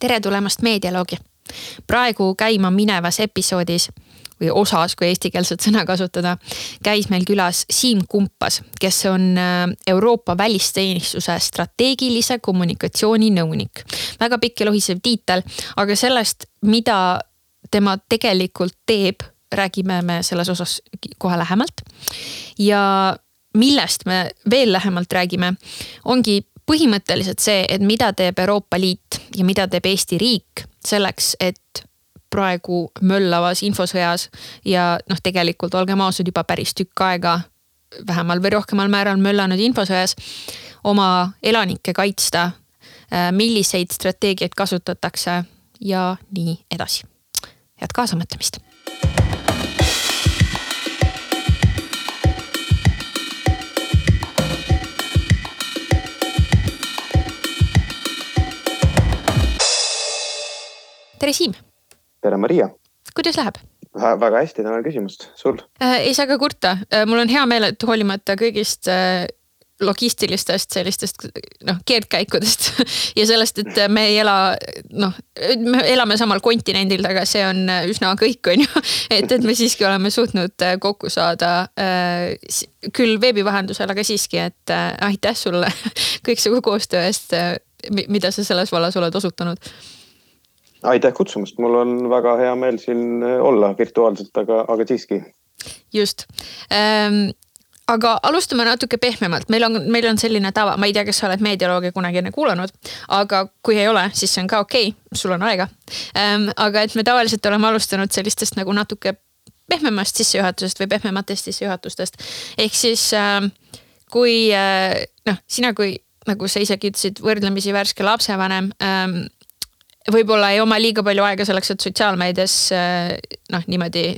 tere tulemast Meedialoogi. praegu käima minevas episoodis või osas, kui eestikeelset sõna kasutada, käis meil külas Siim Kumpas, kes on äh, Euroopa välisteenistuse strateegilise kommunikatsiooni nõunik. väga pikk ja lohisev tiitel, aga sellest, mida tema tegelikult teeb, räägime me selles osas kohe lähemalt. ja millest me veel lähemalt räägime, ongi põhimõtteliselt see, et mida teeb Euroopa Liit ja mida teeb Eesti riik selleks, et praegu möllavas infosõjas ja noh, tegelikult olgem ausad, juba päris tükk aega vähemal või rohkemal määral möllanud infosõjas oma elanikke kaitsta. Äh, milliseid strateegiaid kasutatakse ja nii edasi. head kaasamõtlemist tere, Siim. tere, Maria. kuidas läheb? väga hästi, tänan küsimust, sul äh,? ei saa ka kurta äh,, mul on hea meel, et hoolimata kõigist äh, logistilistest sellistest noh, keerdkäikudest ja sellest, et me ei ela noh, me elame samal kontinendil, aga see on üsna kõik, on ju. et, et me siiski oleme suutnud äh, kokku saada äh, küll veebi vahendusel, aga siiski, et äh, aitäh sulle kõiksugu koostöö eest äh,, mida sa selles vallas oled osutanud aitäh kutsumast, mul on väga hea meel siin äh, olla virtuaalselt, aga, aga siiski. just ähm, aga alustame natuke pehmemalt, meil on, meil on selline tava, ma ei tea, kas sa oled meedialoogi kunagi enne kuulanud, aga kui ei ole, siis see on ka okei okay,, sul on aega ähm,. aga et me tavaliselt oleme alustanud sellistest nagu natuke pehmemast sissejuhatusest või pehmematest sissejuhatustest. ehk siis äh, kui äh, noh, sina kui nagu sa isegi ütlesid, võrdlemisi värske lapsevanem ähm, võib-olla ei oma liiga palju aega selleks, et sotsiaalmeedias äh, noh, niimoodi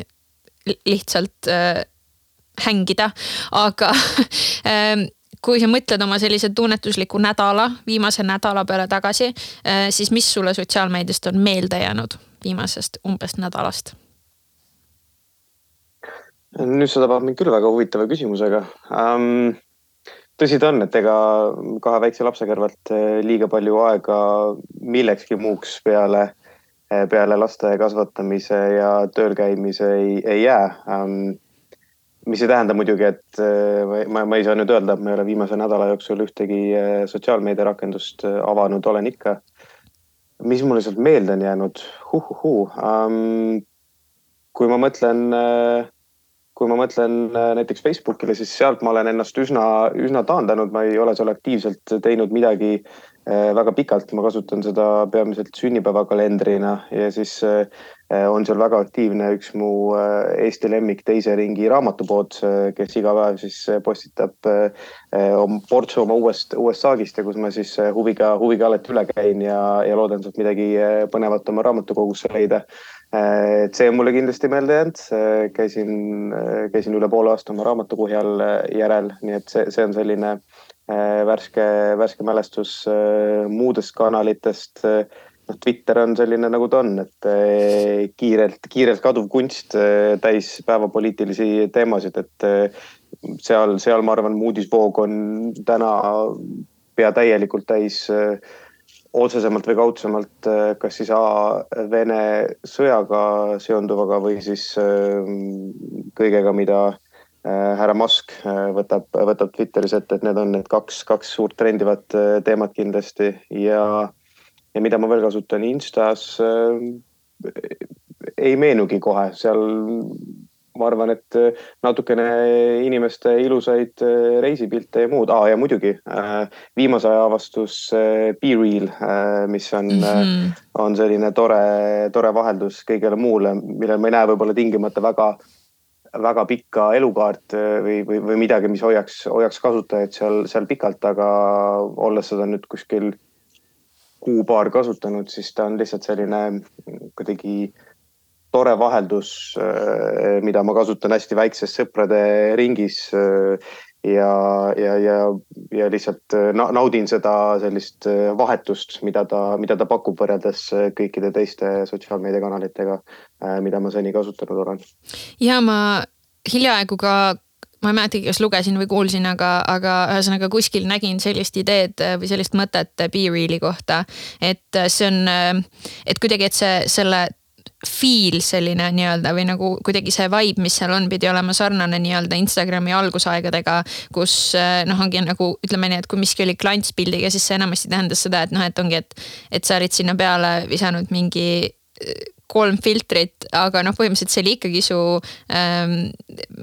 lihtsalt äh, hängida, aga äh, kui sa mõtled oma sellise tunnetusliku nädala, viimase nädala peale tagasi, äh, siis mis sulle sotsiaalmeediast on meelde jäänud viimasest umbes nädalast? nüüd sa tabad mind küll väga huvitava küsimusega um, tõsi ta on, et ega kahe väikse lapse kõrvalt eh, liiga palju aega millekski muuks peale, eh, peale laste kasvatamise ja tööl käimise ei, ei jää. Ähm, mis ei tähenda muidugi, et eh, ma, ma ei saa nüüd öelda, et ma ei ole viimase nädala jooksul ühtegi sotsiaalmeediarakendust avanud, olen ikka. mis mulle sealt meelde on jäänud huh,? Huh, um, kui ma mõtlen äh, kui ma mõtlen äh, näiteks Facebookile, siis sealt ma olen ennast üsna, üsna taandanud, ma ei ole seal aktiivselt teinud midagi äh, väga pikalt, ma kasutan seda peamiselt sünnipäevakalendrina ja siis äh, on seal väga aktiivne üks mu Eesti lemmik teise ringi raamatupood, kes iga päev siis postitab portsu oma uuest, uuest saagist ja kus ma siis huviga, huviga alati üle käin ja, ja loodan sealt midagi põnevat oma raamatukogusse leida et see on mulle kindlasti meelde jäänud, käisin, äh, käisin üle poole aasta oma raamatukuhjal äh, järel, nii et see, see on selline värske, värske mälestus muudest kanalitest. noh, Twitter on selline, nagu ta on, et kiirelt, kiirelt kaduv kunst täis päevapoliitilisi teemasid, et seal, seal ma arvan, uudisvoog on täna pea täielikult täis äh, otsesemalt või kaudsemalt äh, kas siis A Vene sõjaga seonduvaga või siis ähm, kõigega, mida äh, härra Musk äh, võtab, võtab Twitteris ette, et need on need kaks, kaks suurt trendivat teemat kindlasti ja, ja mida ma veel kasutan Instas. ei meenugi kohe, seal ma arvan, et äh, natukene inimeste ilusaid äh, reisipilte ja muud ah,, ja muidugi äh, viimase aja avastus Be Real, mis on mm, -hmm. on selline tore, tore vaheldus kõigele muule, millel ma ei näe võib-olla tingimata väga väga pikka elukaart või, või, või midagi, mis hoiaks, hoiaks kasutajaid seal, seal pikalt, aga olles seda nüüd kuskil kuu-paar kasutanud, siis ta on lihtsalt selline kuidagi äh, tore vaheldus, äh, mida ma kasutan hästi väikses sõprade ringis. Äh, ja, ja, ja, ja lihtsalt äh, naudin seda sellist vahetust, mida ta, mida ta pakub võrreldes kõikide teiste sotsiaalmeediakanalitega, mida ma seni kasutanud olen. ja ma hiljaaegu ka ma ei mäletagi, kas lugesin või kuulsin, aga, aga ühesõnaga kuskil nägin sellist ideed või sellist mõtet BeReali kohta. et see on, et kuidagi, et see, selle feel selline nii-öelda või nagu kuidagi see vibe, mis seal on, pidi olema sarnane nii-öelda Instagrami algusaegadega. kus äh, noh, ongi nagu ütleme nii, et kui miski oli klantspildiga, siis see enamasti tähendas seda, et noh, et ongi, et, et sa olid sinna peale visanud mingi kolm filtrit, aga noh, põhimõtteliselt see oli ikkagi su ähm,.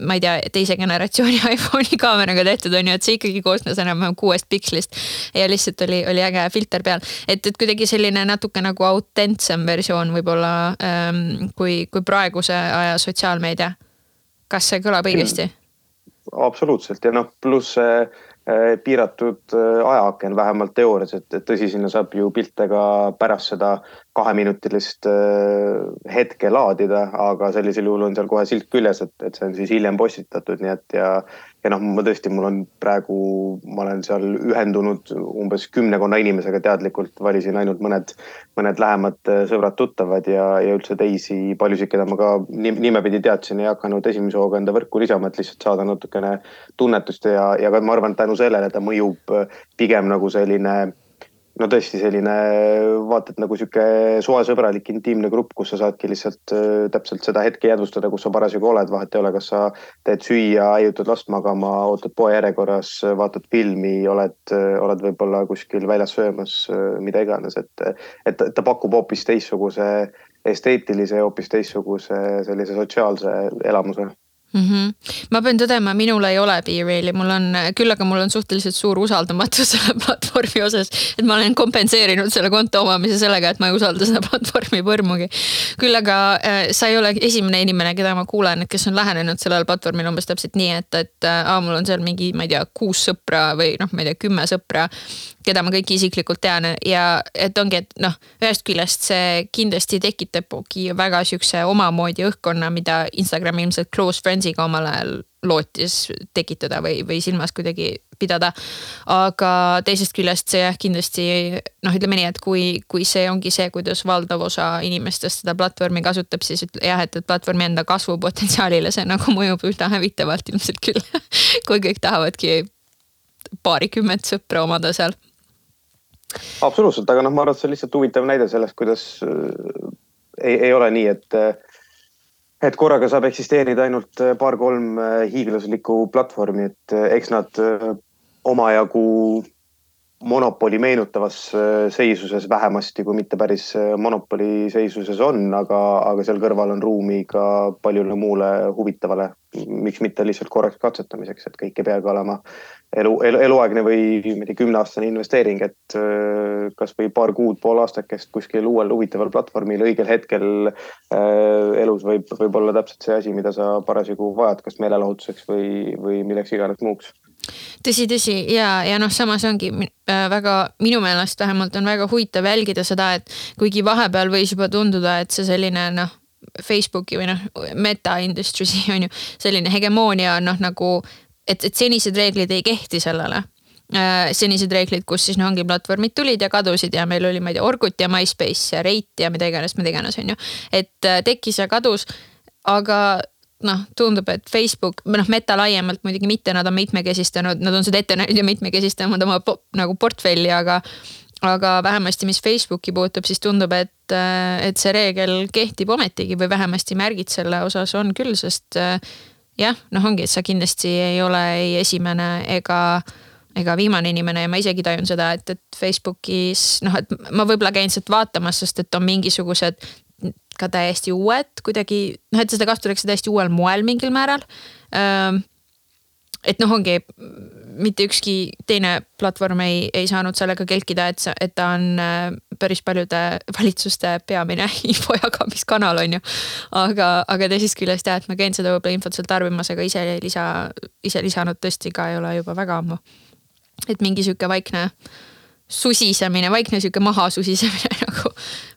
ma ei tea, teise generatsiooni iPhone'i kaameraga tehtud on ju, et see ikkagi koosnes enam-vähem kuuest pikslist. ja lihtsalt oli, oli äge filter peal, et, et kuidagi selline natuke nagu autentsem versioon võib-olla ähm, kui, kui praeguse aja sotsiaalmeedia. kas see kõlab õigesti? absoluutselt ja noh, pluss see piiratud eh, ajaaken, vähemalt teoorias, et, et tõsi, sinna saab ju pilte ka pärast seda kaheminutilist eh, hetke laadida, aga sellisel juhul on seal kohe silt küljes, et, et see on siis hiljem postitatud, nii et ja, ja noh, ma tõesti, mul on praegu, ma olen seal ühendunud umbes kümnekonna inimesega teadlikult, valisin ainult mõned, mõned lähemad äh, sõbrad-tuttavad ja, ja üldse teisi, paljusid, keda ma ka nimepidi teadsin, ei hakanud esimese hooga enda võrku lisama, et lihtsalt saada natukene tunnetust ja, ja ka ma arvan, et tänu sellele ta mõjub äh, pigem nagu selline no tõesti selline vaata, et nagu sihuke soesõbralik intiimne grupp, kus sa saadki lihtsalt äh, täpselt seda hetke jäädvustada, kus sa parasjagu oled, vahet ei ole, kas sa teed süüa, aiutad last magama, ootad poe järjekorras, vaatad filmi, oled, äh, oled võib-olla kuskil väljas söömas, äh, mida iganes, et, et ta pakub hoopis teistsuguse esteetilise, hoopis teistsuguse sellise sotsiaalse elamuse mm. -hmm. ma pean tõdema, minul ei ole BeReali, mul on, küll aga mul on suhteliselt suur usaldamatus selle platvormi osas. et ma olen kompenseerinud selle konto omamise sellega, et ma ei usalda seda platvormi põrmugi. küll aga äh, sa ei ole esimene inimene, keda ma kuulen, kes on lähenenud sellele platvormile umbes täpselt nii, et, et äh, aa, mul on seal mingi, ma ei tea, kuus sõpra või noh, ma ei tea, kümme sõpra keda ma kõiki isiklikult tean ja et ongi, et noh, ühest küljest see kindlasti tekitabki väga sihukese omamoodi õhkkonna, mida Instagram ilmselt close friends'iga omal ajal lootis tekitada või, või silmas kuidagi pidada. aga teisest küljest see jah, kindlasti noh, ütleme nii, et kui, kui see ongi see, kuidas valdav osa inimestest seda platvormi kasutab, siis jah, et, et platvormi enda kasvupotentsiaalile see nagu mõjub üsna hävitavalt ilmselt küll kui kõik tahavadki paarikümmet sõpra omada seal absoluutselt, aga noh, ma arvan, et see on lihtsalt huvitav näide sellest, kuidas äh, ei, ei ole nii, et äh, et korraga saab eksisteerida ainult äh, paar-kolm hiiglaslikku platvormi, et eks nad omajagu monopoli meenutavas seisuses vähemasti, kui mitte päris monopoli seisuses on, aga, aga seal kõrval on ruumi ka paljule muule huvitavale. miks mitte lihtsalt korraks katsetamiseks, et kõik ei peagi olema elu, elu, eluaegne või ma ei tea, kümneaastane investeering, et äh, kasvõi paar kuud, pool aastakest kuskil uuel huvitaval platvormil õigel hetkel äh, elus võib, võib olla täpselt see asi, mida sa parasjagu vajad, kas meelelahutuseks või, või milleks iganes muuks. Tõsi, tõsi. Ja, ja noh, samas ongi äh, väga, minu meelest vähemalt on väga huvitav jälgida seda, et kuigi vahepeal võis juba tunduda, et see selline noh, Facebooki või noh, meta industry'si on ju, selline hegemoonia on noh, nagu et, et senised reeglid ei kehti sellele äh, senised reeglid, kus siis no ongi platvormid tulid ja kadusid ja meil oli, ma ei tea, Orkut ja MySpace ja Rate ja mida iganes, mida iganes, on ju. et äh, tekkis ja kadus, aga noh, tundub, et Facebook noh, Meta laiemalt muidugi mitte, nad on mitmekesistanud, nad on seda ette näinud ja mitmekesistanud oma nagu portfelli, aga aga vähemasti, mis Facebooki puutub, siis tundub, et, äh, et see reegel kehtib ometigi või vähemasti märgid selle osas on küll, sest jah, noh, ongi, et sa kindlasti ei ole ei esimene ega, ega viimane inimene ja ma isegi tajun seda, et, et Facebookis noh, et ma võib-olla käin sealt vaatamas, sest et on mingisugused ka täiesti uued kuidagi noh, et seda kasutatakse täiesti uuel moel mingil määral et noh, ongi mitte ükski teine platvorm ei, ei saanud sellega kelkida, et, et ta on äh, päris paljude valitsuste peamine info jagamiskanal on ju. aga, aga teisest küljest jah, et ma käin seda võib-olla infot seal tarbimas, aga ise lisa, ise lisanud tõesti ka ei ole juba väga ammu. et mingi sihuke vaikne susisemine, vaikne sihuke maha susisemine nagu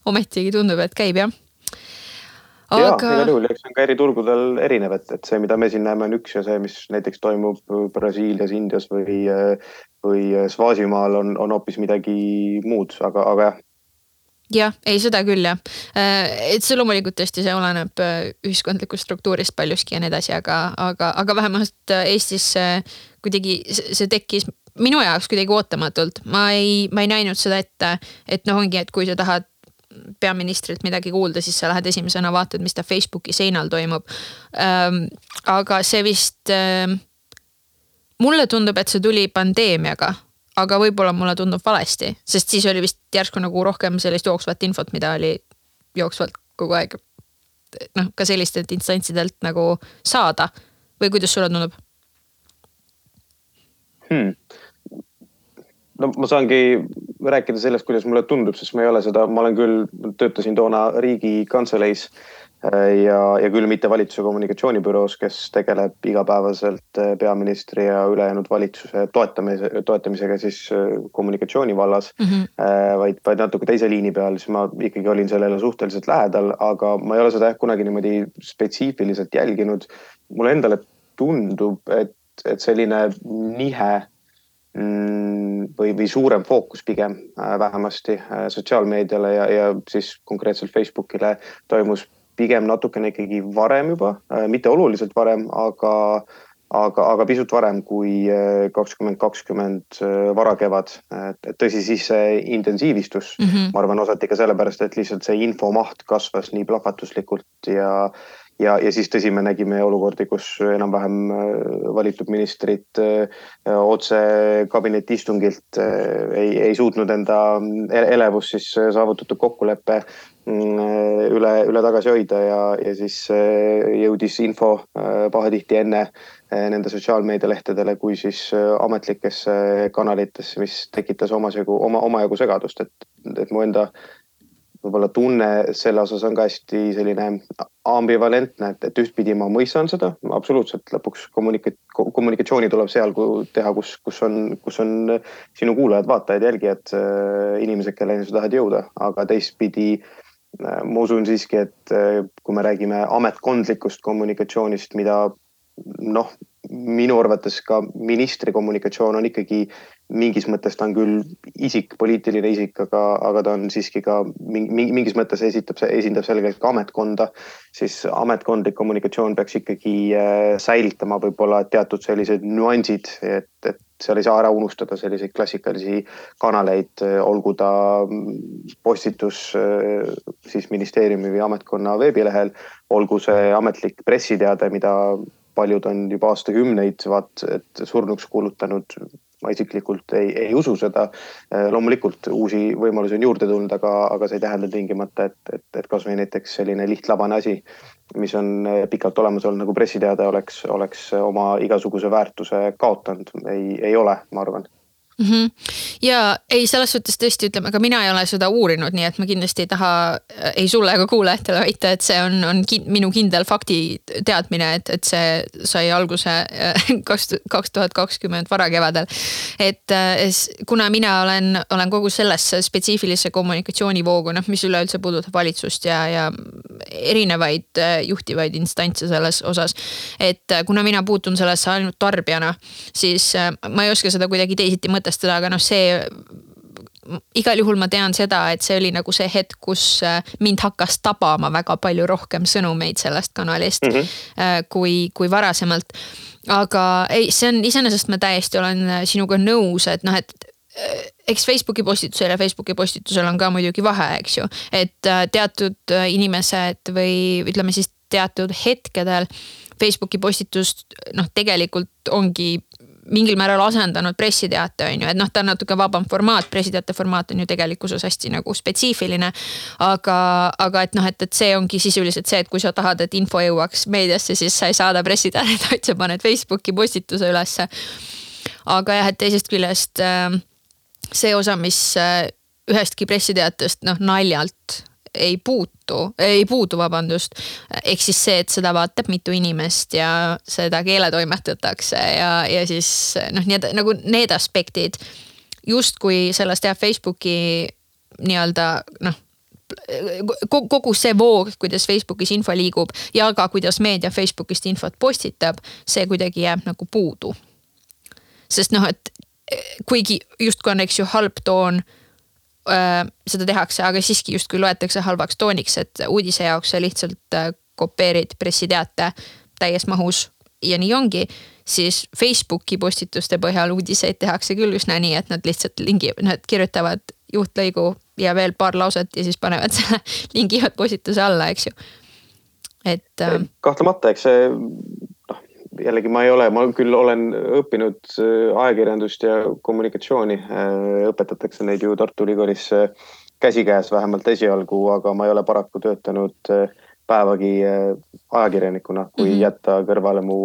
ometigi tundub, et käib jah aga.... ja igal juhul, eks see on ka eri turgudel erinev, et, et see, mida me siin näeme, on üks ja see, mis näiteks toimub Brasiilias, Indias või, või Svaasimaal on, on hoopis midagi muud, aga, aga jah jah, ei seda küll jah. Äh, et see loomulikult tõesti, see oleneb äh, ühiskondlikust struktuurist paljuski ja nii edasi, aga, aga, aga vähemalt äh, Eestis kuidagi see tekkis minu jaoks kuidagi ootamatult. ma ei, ma ei näinud seda ette, et noh, ongi, et kui sa tahad peaministrilt midagi kuulda, siis sa lähed esimesena vaatad, mis ta Facebooki seinal toimub. Ähm, aga see vist, mulle tundub, et see tuli pandeemiaga aga võib-olla mulle tundub valesti, sest siis oli vist järsku nagu rohkem sellist jooksvat infot, mida oli jooksvalt kogu aeg. noh, ka sellistelt instantsidelt nagu saada või kuidas sulle tundub hmm.? No ma saangi rääkida sellest, kuidas mulle tundub, sest ma ei ole seda, ma olen küll, töötasin toona riigikantseleis Äh, ja, ja küll mitte valitsuse kommunikatsioonibüroos, kes tegeleb igapäevaselt äh, peaministri ja ülejäänud valitsuse toetamise, toetamisega siis äh, kommunikatsiooni vallas mm. -hmm. vaid, vaid natuke teise liini peal, siis ma ikkagi olin sellele suhteliselt lähedal, aga ma ei ole seda jah kunagi niimoodi spetsiifiliselt jälginud. mulle endale tundub, et, et selline nihe või, või suurem fookus pigem vähemasti sotsiaalmeediale ja, ja siis konkreetselt Facebookile toimus pigem natukene ikkagi varem juba, äh, mitte oluliselt varem, aga, aga, aga pisut varem kui äh, kakskümmend kakskümmend äh, varakevad. et tõsi, siis see intensiivistus mm, -hmm. ma arvan, osati ka sellepärast, et lihtsalt see infomaht kasvas nii plahvatuslikult ja ja, ja siis tõsi, me nägime olukordi, kus enam-vähem valitud ministrid otse kabinetiistungilt ei, ei suutnud enda elevust siis saavutatud kokkuleppe Mm, üle, üle tagasi hoida ja, ja siis jõudis info pahatihti enne nende sotsiaalmeedialehtedele kui siis ametlikesse kanalitesse, mis tekitas omasegu, oma, omajagu segadust, et, et mu enda võib-olla tunne selle osas on ka hästi selline ambivalentne, et, et ühtpidi ma mõistan seda absoluutselt, lõpuks kommunika-, kommunikatsiooni tuleb seal teha, kus, kus on, kus on sinu kuulajad, vaatajad, jälgijad, inimesed, kelleni sa tahad jõuda, aga teistpidi äh, Äh, ma usun siiski, et äh, kui me räägime ametkondlikust kommunikatsioonist, mida noh, minu arvates ka ministri kommunikatsioon on ikkagi mingis mõttes ta on küll isik, poliitiline isik, aga, aga ta on siiski ka mingi, mingis mõttes esitab, esindab selgelt ka ametkonda. siis ametkondlik kommunikatsioon peaks ikkagi äh, säilitama võib-olla teatud sellised nüansid, et, et seal ei saa ära unustada selliseid klassikalisi kanaleid, olgu ta postitus äh, siis ministeeriumi või ametkonna veebilehel, olgu see ametlik pressiteade, mida paljud on juba aastakümneid vaat et surnuks kuulutanud. Ma isiklikult ei, ei usu seda. Äh, loomulikult uusi võimalusi on juurde tulnud, aga, aga see ei tähenda tingimata, et, et, et kasvõi näiteks selline lihtlabane asi mis on eh, pikalt olemas olnud nagu pressiteade oleks, oleks oma igasuguse väärtuse kaotanud, ei, ei ole, ma arvan mm. -hmm. ja ei, selles suhtes tõesti ütleme, ka mina ei ole seda uurinud, nii et ma kindlasti ei taha ei sulle ega kuulajatele väita, et see on, on kin, minu kindel fakti teadmine, et, et see sai alguse äh, kaks, kaks tuhat kakskümmend varakevadel. et äh, kuna mina olen, olen kogu sellesse spetsiifilisse kommunikatsioonivoogu, noh, mis üleüldse puudutab valitsust ja, ja erinevaid äh, juhtivaid instantse selles osas. et kuna mina puutun sellesse ainult tarbijana, siis ma ei oska seda kuidagi teisiti mõtestada mõtestada, aga noh, see igal juhul ma tean seda, et see oli nagu see hetk, kus äh, mind hakkas tabama väga palju rohkem sõnumeid sellest kanalist mm -hmm. kui, kui varasemalt. aga ei, see on iseenesest ma täiesti olen äh, sinuga nõus, et noh, et eks Facebooki postitusel ja Facebooki postitusel on ka muidugi vahe, eks ju. et teatud inimesed või ütleme siis teatud hetkedel Facebooki postitust noh, tegelikult ongi mingil määral asendanud pressiteate, on ju, et noh, ta on natuke vabam formaat, pressiteate formaat on ju tegelikkuses hästi nagu spetsiifiline. aga, aga et noh, et, et see ongi sisuliselt see, et kui sa tahad, et info jõuaks meediasse, siis sa ei saada pressiteadet, vaid sa paned Facebooki postituse ülesse. aga jah, et teisest küljest äh, see osa, mis äh, ühestki pressiteatest noh naljalt ei puutu, ei puudu, vabandust. ehk siis see, et seda vaatab mitu inimest ja seda keeletoimetatakse ja, ja siis noh, nii-öelda nagu need aspektid justkui sellest jah, Facebooki nii-öelda noh kogu see voog, kuidas Facebookis info liigub ja ka kuidas meedia Facebookist infot postitab, see kuidagi jääb nagu puudu. sest noh, et kuigi justkui on, eks ju, halb toon seda tehakse, aga siiski justkui loetakse halvaks tooniks, et uudise jaoks sa lihtsalt äh, kopeerid pressiteate täies mahus ja nii ongi, siis Facebooki postituste põhjal uudiseid tehakse küll üsna nii, et nad lihtsalt lingi, nad kirjutavad juhtlõigu ja veel paar lauset ja siis panevad selle, lingivad postituse alla, eks ju. et äh.... kahtlemata, eks see jällegi ma ei ole, ma küll olen õppinud äh, ajakirjandust ja kommunikatsiooni. Äh, õpetatakse neid ju Tartu Ülikoolis äh, käsikäes vähemalt esialgu, aga ma ei ole paraku töötanud päevagi ajakirjanikuna, kui mm -hmm. jätta kõrvale mu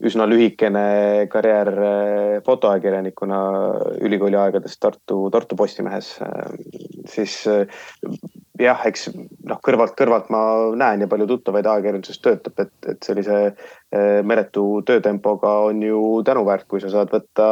üsna lühikene karjäär äh, fotoajakirjanikuna ülikooli aegadest Tartu, Tartu Postimehes. Äh, siis äh, jah, eks noh, kõrvalt, kõrvalt ma näen ja palju tuttavaid ajakirjanduses töötab, et, et sellise meeletu töötempoga on ju tänuväärt, kui sa saad võtta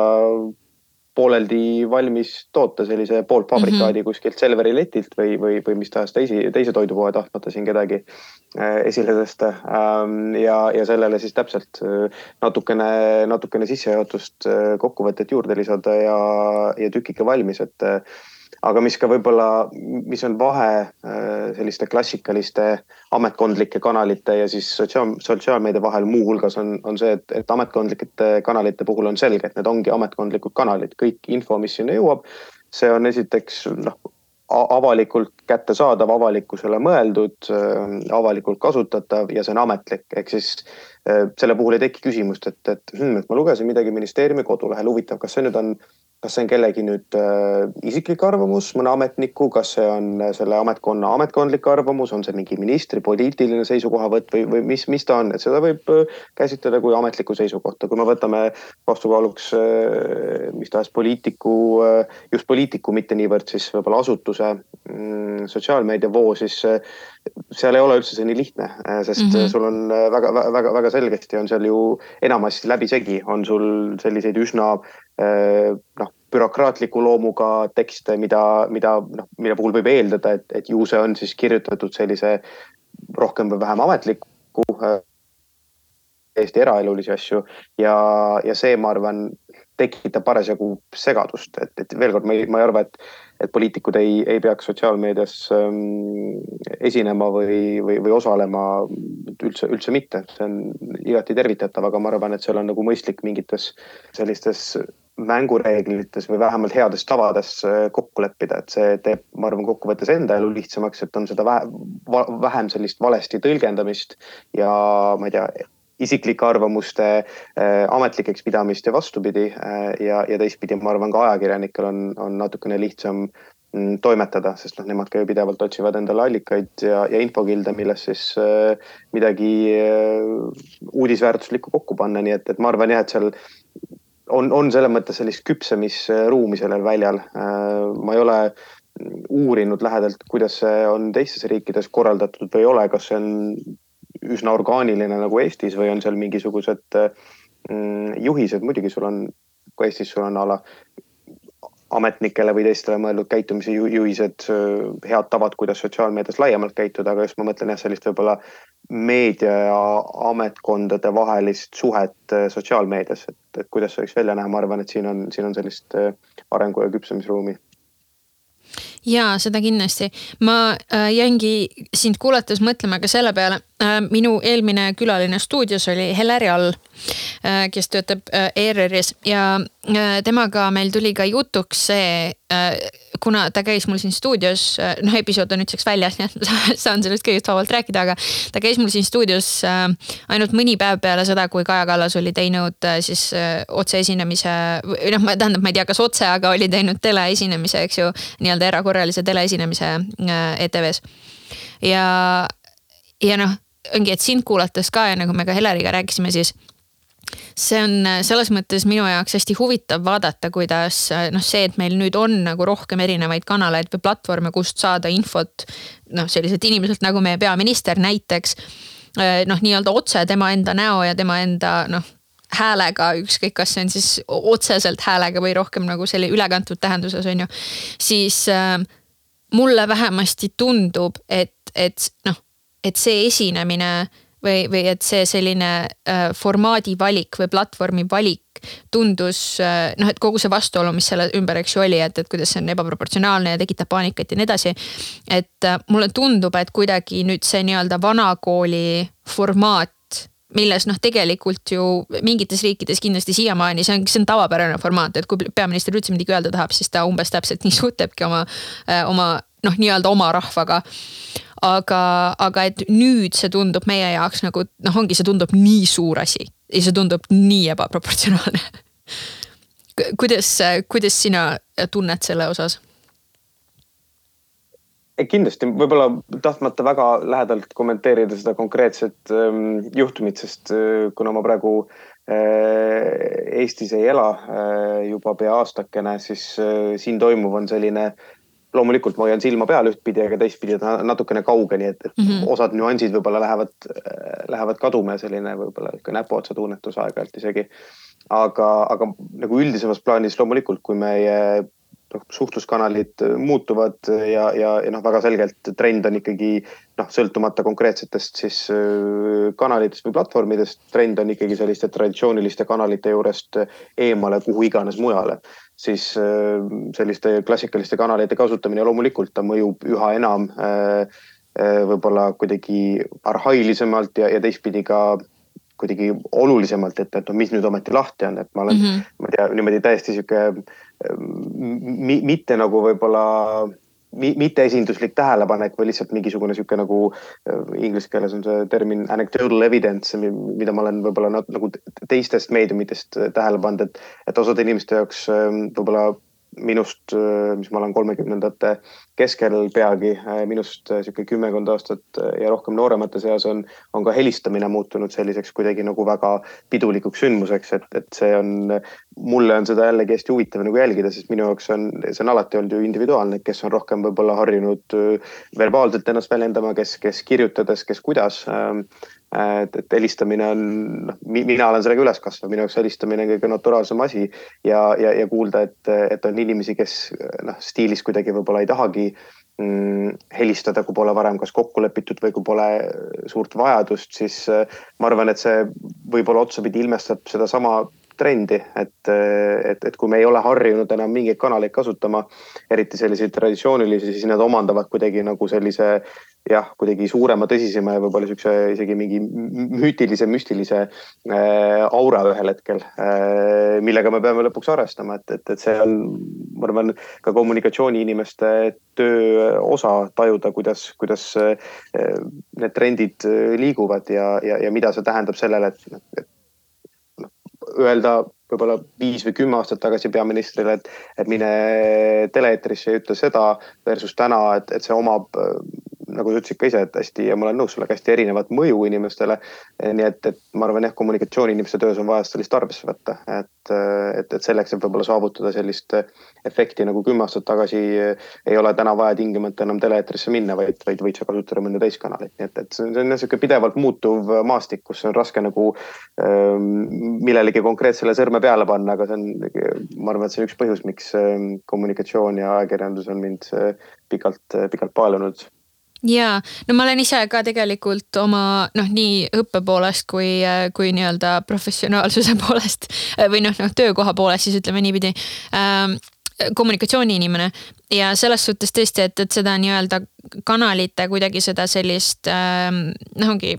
pooleldi valmis toote sellise poolfabrikaadi mm -hmm. kuskilt Selveri letilt või, või, või mis tahes teisi, teise toidupoe tahtmata siin kedagi äh, esile tõsta. Ähm, ja, ja sellele siis täpselt äh, natukene, natukene sissejuhatust, äh, kokkuvõtet juurde lisada ja, ja tükike valmis, et aga mis ka võib-olla, mis on vahe äh, selliste klassikaliste ametkondlike kanalite ja siis sotsiaal, sotsiaalmeedia vahel muuhulgas on, on see, et, et ametkondlike kanalite puhul on selge, et need ongi ametkondlikud kanalid, kõik info, mis sinna jõuab, see on esiteks noh, avalikult kättesaadav, avalikkusele mõeldud, äh, avalikult kasutatav ja see on ametlik, ehk siis äh, selle puhul ei teki küsimust, et, et, hmm, et ma lugesin midagi ministeeriumi kodulehel, huvitav, kas see nüüd on kas see on kellegi nüüd äh, isiklik arvamus, mõne ametniku, kas see on äh, selle ametkonna ametkondlik arvamus, on see mingi ministri poliitiline seisukohavõtt või, või mis, mis ta on, et seda võib äh, käsitleda kui ametlikku seisukohta. kui me võtame vastukaaluks äh, mis tahes poliitiku äh,, just poliitiku, mitte niivõrd siis võib-olla asutuse mm, sotsiaalmeediavoo, siis äh, seal ei ole üldse see nii lihtne, äh, sest mm -hmm. sul on väga-väga-väga selgesti on seal ju enamasti läbisegi, on sul selliseid üsna Äh, noh, bürokraatliku loomuga tekste, mida, mida noh, mille puhul võib eeldada, et, et ju see on siis kirjutatud sellise rohkem või vähem ametliku äh, Eesti eraelulisi asju ja, ja see, ma arvan, tekitab parasjagu segadust, et, et veel kord, ma ei, ma ei arva, et, et poliitikud ei, ei peaks sotsiaalmeedias ähm, esinema või, või, või osalema üldse, üldse mitte, see on igati tervitatav, aga ma arvan, et seal on nagu mõistlik mingites sellistes mängureeglites või vähemalt heades tavades äh, kokku leppida, et see teeb, ma arvan, kokkuvõttes enda elu lihtsamaks, et on seda vähe, vähem sellist valesti tõlgendamist ja ma ei tea, isiklike arvamuste äh, ametlikeks pidamist ja vastupidi äh,. ja, ja teistpidi, ma arvan, ka ajakirjanikel on, on natukene lihtsam mm, toimetada, sest noh, nemad ka ju pidevalt otsivad endale allikaid ja, ja infokilde, milles siis äh, midagi äh, uudisväärtuslikku kokku panna, nii et, et ma arvan jah, et seal on, on selles mõttes sellist küpsemisruumi sellel väljal. Äh, ma ei ole uurinud lähedalt, kuidas see on teistes riikides korraldatud või ei ole, kas see on üsna orgaaniline nagu Eestis või on seal mingisugused mm, juhised, muidugi sul on, kui Eestis sul on a la ametnikele või teistele mõeldud käitumise juhised, head tavad, kuidas sotsiaalmeedias laiemalt käituda, aga just ma mõtlen jah, sellist võib-olla meedia ja ametkondade vahelist suhet sotsiaalmeedias, et, et kuidas see võiks välja näha, ma arvan, et siin on, siin on sellist arengu ja küpsemisruumi ja seda kindlasti, ma äh, jäingi sind kuulates mõtlema ka selle peale äh,. minu eelmine külaline stuudios oli Heleri All äh,, kes töötab äh, ERR-is ja äh, temaga meil tuli ka jutuks see äh, kuna ta käis mul siin stuudios, äh, noh, episood on nüüdseks väljas, nii et saan sellest kõigest vabalt rääkida, aga ta käis mul siin stuudios äh, ainult mõni päev peale seda, kui Kaja Kallas oli teinud äh, siis otseesinemise või noh, tähendab, ma ei tea, kas otse, aga oli teinud teleesinemise, eks ju, nii-öelda erakorralise teleesinemise ETV-s. ja, ja noh, ongi, et sind kuulates ka ja nagu me ka Heleriga rääkisime, siis see on äh, selles mõttes minu jaoks hästi huvitav vaadata, kuidas äh, noh, see, et meil nüüd on nagu rohkem erinevaid kanaleid või platvorme, kust saada infot. noh, selliselt inimeselt nagu meie peaminister näiteks. Äh, noh, nii-öelda otse tema enda näo ja tema enda noh häälega, ükskõik, kas see on siis otseselt häälega või rohkem nagu selle ülekantud tähenduses on ju. siis äh, mulle vähemasti tundub, et, et noh, et see esinemine või, või et see selline äh, formaadi valik või platvormi valik tundus äh, noh, et kogu see vastuolu, mis selle ümber, eks ju oli, et, et kuidas see on ebaproportsionaalne ja tekitab paanikat ja nii edasi. et äh, mulle tundub, et kuidagi nüüd see nii-öelda vanakooli formaat milles noh, tegelikult ju mingites riikides kindlasti siiamaani see on, see on tavapärane formaat, et kui peaminister üldse midagi öelda tahab, siis ta umbes täpselt nii suhtlebki oma, äh, oma noh, nii-öelda oma rahvaga. Aga, aga et nüüd see tundub meie jaoks nagu noh, ongi, see tundub nii suur asi ja see tundub nii ebaproportsionaalne. Kuidas, kuidas sina tunned selle osas? kindlasti. Võib-olla tahtmata väga lähedalt kommenteerida seda konkreetset ähm, juhtumit, sest äh, kuna ma praegu äh, Eestis ei ela äh, juba pea aastakene, siis äh, siin toimuv on selline loomulikult ma hoian silma peal ühtpidi, aga teistpidi natukene kauge, nii et, et mm -hmm. osad nüansid võib-olla lähevad, lähevad kaduma ja selline võib-olla ikka näpuotsa tunnetus aeg-ajalt isegi. aga, aga nagu üldisemas plaanis loomulikult, kui meie noh, suhtluskanalid muutuvad ja, ja, ja noh, väga selgelt trend on ikkagi noh, sõltumata konkreetsetest siis kanalitest või platvormidest, trend on ikkagi selliste traditsiooniliste kanalite juurest eemale, kuhu iganes mujale siis äh, selliste klassikaliste kanalite kasutamine loomulikult ta mõjub üha enam äh, äh, võib-olla kuidagi arhailisemalt ja, ja teistpidi ka kuidagi olulisemalt, et, et no mis nüüd ometi lahti on, et ma olen mm, -hmm. ma ei tea, niimoodi täiesti sihuke mitte nagu võib-olla mitteesinduslik tähelepanek või lihtsalt mingisugune sihuke nagu äh, inglise keeles on see termin anecdotal evidence, mida ma olen võib-olla nagu teistest meediumitest tähele pannud, et, et osade inimeste jaoks ähm, võib-olla minust, äh, mis ma olen kolmekümnendate keskel peagi, äh, minust äh, sihuke kümmekond aastat ja rohkem nooremate seas on, on ka helistamine muutunud selliseks kuidagi nagu väga pidulikuks sündmuseks, et, et see on, mulle on seda jällegi hästi huvitav nagu jälgida, sest minu jaoks on, see on alati olnud ju individuaalne, kes on rohkem võib-olla harjunud verbaalselt ennast väljendama, kes, kes kirjutades, kes kuidas ähm, et, et helistamine on, noh, mina olen sellega üles kasvanud, minu jaoks helistamine on kõige naturaalsem asi ja, ja, ja kuulda, et, et on inimesi, kes noh, stiilis kuidagi võib-olla ei tahagi mm, helistada, kui pole varem kas kokku lepitud või kui pole suurt vajadust, siis ma arvan, et see võib-olla otsapidi ilmestab sedasama trendi, et, et, et kui me ei ole harjunud enam mingeid kanaleid kasutama, eriti selliseid traditsioonilisi, siis nad omandavad kuidagi nagu sellise jah, kuidagi suurema, tõsisema ja võib-olla siukse isegi mingi müütilise, müstilise äh, aura ühel hetkel äh,, millega me peame lõpuks arvestama, et, et, et see on, ma arvan, ka kommunikatsiooniinimeste töö osa tajuda, kuidas, kuidas äh, need trendid liiguvad ja, ja, ja mida see tähendab sellele, et, et öelda võib-olla viis või kümme aastat tagasi peaministrile, et, et mine tele-eetrisse ja ütle seda versus täna, et, et see omab nagu sa ütlesid ka ise, et hästi ja ma olen nõus sellega, hästi erinevat mõju inimestele. nii et, et ma arvan jah, kommunikatsiooni inimeste töös on vaja sellist arvesse võtta, et, et, et selleks, et võib-olla saavutada sellist efekti nagu kümme aastat tagasi ei ole täna vaja tingimata enam tele-eetrisse minna, vaid, vaid võid sa kasutada mõnda teist kanalit, nii et, et see on, niisugune pidevalt muutuv maastik, kus on raske nagu ähm, millelegi konkreetsele sõrme peale panna, aga see on, ma arvan, et see on üks põhjus, miks kommunikatsioon ja ajakirjandus on mind pikalt, pikalt paelunud ja no ma olen ise ka tegelikult oma noh, nii õppe poolest kui, kui nii-öelda professionaalsuse poolest või noh, noh töökoha poolest siis ütleme niipidi ähm, kommunikatsiooniinimene. Ja selles suhtes tõesti, et, et seda nii-öelda kanalite kuidagi seda sellist ähm, noh, ongi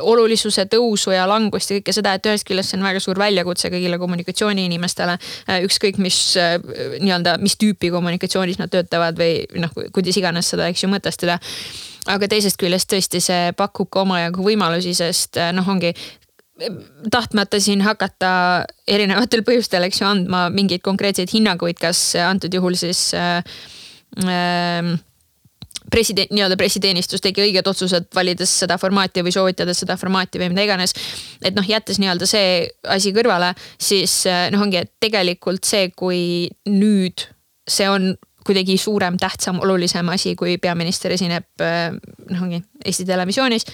olulisuse tõusu ja langust ja kõike seda, et ühest küljest see on väga suur väljakutse kõigile kommunikatsiooniinimestele. Äh, ükskõik, mis äh, nii-öelda, mis tüüpi kommunikatsioonis nad töötavad või noh, kuidas iganes seda, eks ju, mõtestada. aga teisest küljest tõesti see pakub ka omajagu võimalusi, sest äh, noh, ongi tahtmata siin hakata erinevatel põhjustel, eks ju, andma mingeid konkreetseid hinnanguid, kas antud juhul siis äh, äh, president, nii-öelda pressiteenistus tegi õiged otsused, valides seda formaati või soovitades seda formaati või mida iganes. et noh, jättes nii-öelda see asi kõrvale, siis eh, noh, ongi, et tegelikult see, kui nüüd see on kuidagi suurem, tähtsam, olulisem asi, kui peaminister esineb eh, noh, ongi Eesti Televisioonis.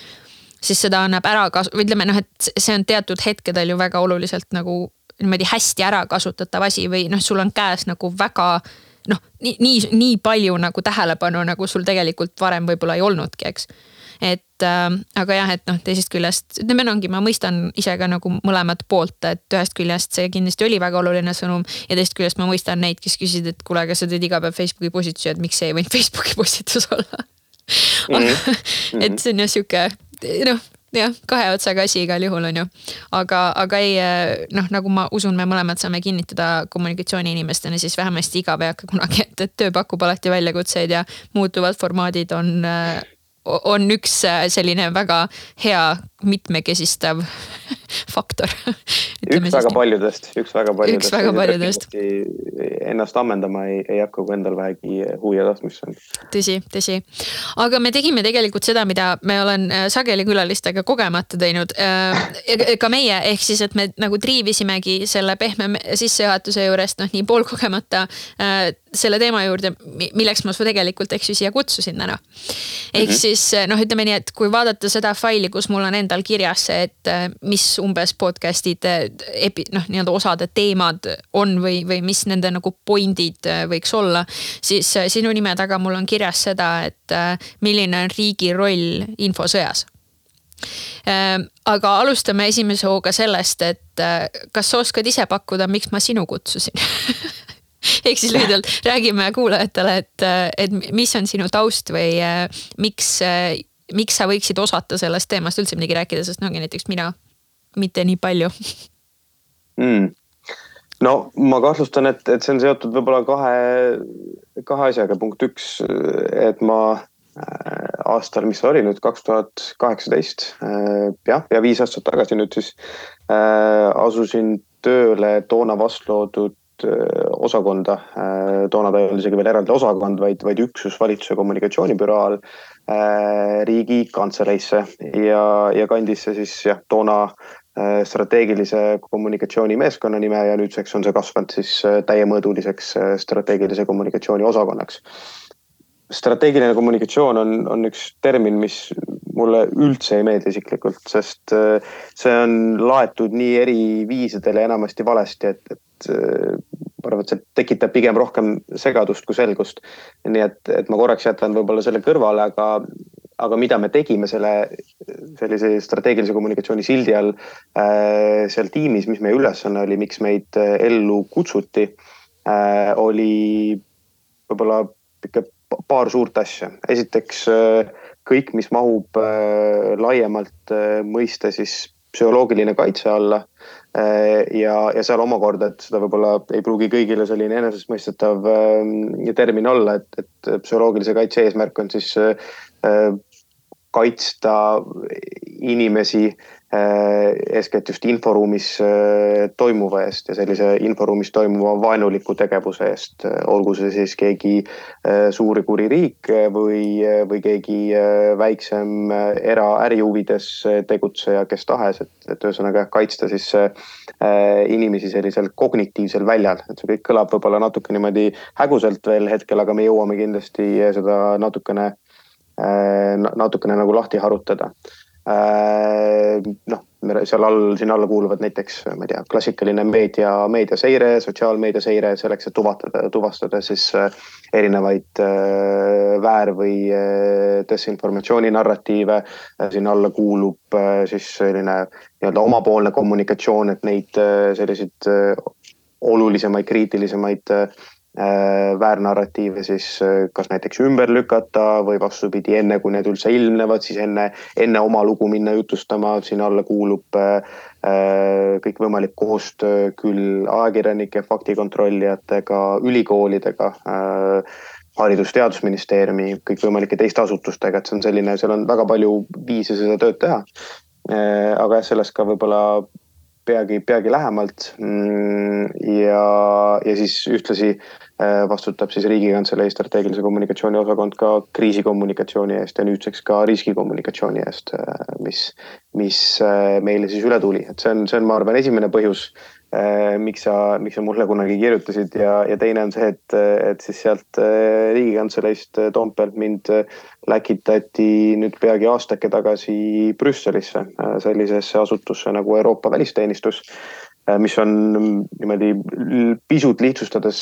siis seda annab ära kasu-, või ütleme noh, et see on teatud hetkedel ju väga oluliselt nagu niimoodi hästi ära kasutatav asi või noh, sul on käes nagu väga noh, nii, nii, nii palju nagu tähelepanu, nagu sul tegelikult varem võib-olla ei olnudki, eks et äh, aga jah, et noh, teisest küljest ütleme ongi, ma mõistan ise ka nagu mõlemat poolt, et ühest küljest see kindlasti oli väga oluline sõnum. ja teisest küljest ma mõistan neid, kes küsisid, et kuule, aga sa teed iga päev Facebooki postitusi, et miks see ei võinud Facebooki postitus olla mm. -hmm. et see on jah sihuke noh jah, kahe otsaga asi igal juhul on ju. aga, aga ei noh, nagu ma usun, me mõlemad saame kinnitada kommunikatsiooniinimestena, siis vähemasti igav ei hakka kunagi, et, et töö pakub alati väljakutseid ja muutuvad formaadid on on üks äh, selline väga hea mitmekesistav faktor. üks väga paljudest, üks väga paljudest. üks väga paljudest. Ennast ammendama ei, ei hakka, kui endal vähegi huvi ja tahtmist on. tõsi, tõsi. aga me tegime tegelikult seda, mida me olen äh, sageli külalistega kogemata teinud. Äh, ka meie, ehk siis, et me nagu triivisimegi selle pehme sissejuhatuse juurest noh, nii poolkogemata selle teema juurde, milleks ma su tegelikult, eks ju, siia kutsusin täna. ehk mm -hmm. siis noh, ütleme nii, et kui vaadata seda faili, kus mul on endal kirjas see, et mis umbes podcast'id epi-, noh, nii-öelda osade teemad on või, või mis nende nagu point'id võiks olla. siis sinu nime taga mul on kirjas seda, et milline on riigi roll infosõjas aga alustame esimese hooga sellest, et kas sa oskad ise pakkuda, miks ma sinu kutsusin ehk siis lühidalt räägime kuulajatele, et, et mis on sinu taust või äh, miks, äh, miks sa võiksid osata sellest teemast üldse midagi rääkida, sest no näiteks mina mitte nii palju. Mm.. no ma kahtlustan, et, et see on seotud võib-olla kahe, kahe asjaga, punkt üks, et ma äh, aastal, mis see oli nüüd, kaks tuhat kaheksateist, jah, ja viis aastat tagasi nüüd siis äh, asusin tööle toona vastu loodud Äh, osakonda. Äh, toona ta ei olnud isegi veel eraldi osakond, vaid, vaid üksus valitsuse kommunikatsioonibüroo all äh, riigikantseleisse ja, ja kandis see siis jah, toona strateegilise kommunikatsiooni meeskonna nime ja nüüdseks on see kasvanud siis täiemõõduliseks strateegilise kommunikatsiooni osakonnaks. Strateegiline kommunikatsioon on, on üks termin, mis mulle üldse ei meeldi isiklikult, sest see on laetud nii eri viisidel ja enamasti valesti, et, et Äh, ma arvan, et see tekitab pigem rohkem segadust kui selgust. nii et, et ma korraks jätan võib-olla selle kõrvale, aga, aga mida me tegime selle sellise strateegilise kommunikatsiooni sildi all äh, seal tiimis, mis meie ülesanne oli, miks meid äh, ellu kutsuti äh,, oli võib-olla ikka paar suurt asja. esiteks äh, kõik, mis mahub äh, laiemalt mõiste siis psühholoogiline kaitse alla Äh, ja, ja seal omakorda, et seda võib-olla ei pruugi kõigile selline enesestmõistetav äh, termin olla, et, et psühholoogilise kaitse eesmärk on siis äh, kaitsta inimesi Äh, eeskätt just inforuumis äh, toimuva eest ja sellise inforuumis toimuva vaenuliku tegevuse eest. Äh, olgu see siis keegi suur ja kuri riik või, või keegi väiksem eraärihuvides tegutseja, kes tahes, et, et ühesõnaga kaitsta siis inimesi sellisel kognitiivsel väljal, et see kõik kõlab võib-olla natuke niimoodi häguselt veel hetkel, aga me jõuame kindlasti seda natukene, natukene nagu lahti harutada Äh, noh, seal all, sinna alla kuuluvad näiteks, ma ei tea, klassikaline meedia, meediaseire, sotsiaalmeediaseire selleks, et tuvastada, tuvastada siis äh, erinevaid äh, väär- või desinformatsiooni narratiive. sinna alla kuulub siis selline nii-öelda omapoolne kommunikatsioon, et neid selliseid olulisemaid, kriitilisemaid Äh, väärnarratiive siis äh, kas näiteks ümber lükata või vastupidi, enne kui need üldse ilmnevad, siis enne, enne oma lugu minna jutustama, sinna alla kuulub äh, kõikvõimalik koostöö küll ajakirjanike, faktikontrollijatega, ülikoolidega haridus-teadusministeeriumi, kõikvõimalike teiste asutustega, et see on selline, seal on väga palju viise seda tööd teha. aga jah, sellest ka võib-olla peagi, peagi lähemalt. Mm, ja, ja siis ühtlasi äh, vastutab siis Riigikantselei strateegilise kommunikatsiooni osakond ka kriisikommunikatsiooni eest ja nüüdseks ka riskikommunikatsiooni eest, äh, mis, mis äh, meile siis üle tuli, et see on, see on, ma arvan, esimene põhjus miks sa, miks sa mulle kunagi kirjutasid ja, ja teine on see, et, et siis sealt äh, Riigikantseleist äh, Toompealt mind läkitati nüüd peagi aastake tagasi Brüsselisse, sellisesse asutusse nagu Euroopa Välisteenistus mis on niimoodi pisut lihtsustades,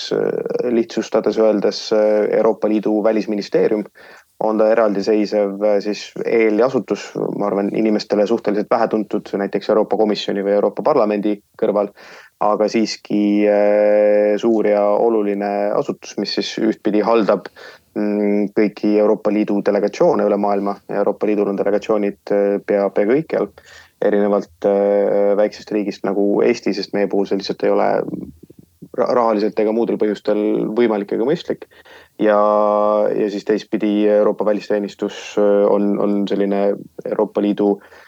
lihtsustades öeldes Euroopa Liidu välisministeerium on ta eraldiseisev siis eelasutus, ma arvan, inimestele suhteliselt vähetuntud näiteks Euroopa Komisjoni või Euroopa Parlamendi kõrval aga siiski suur ja oluline asutus, mis siis ühtpidi haldab Mm, kõiki Euroopa Liidu delegatsioone üle maailma. Euroopa Liidul on delegatsioonid äh, pea, pea kõikjal, erinevalt äh, väiksest riigist nagu Eesti, sest meie puhul see lihtsalt ei ole rahaliselt ega muudel põhjustel võimalik ega mõistlik. Ja, ja siis teistpidi Euroopa välisteenistus äh, on, on selline Euroopa Liidu äh,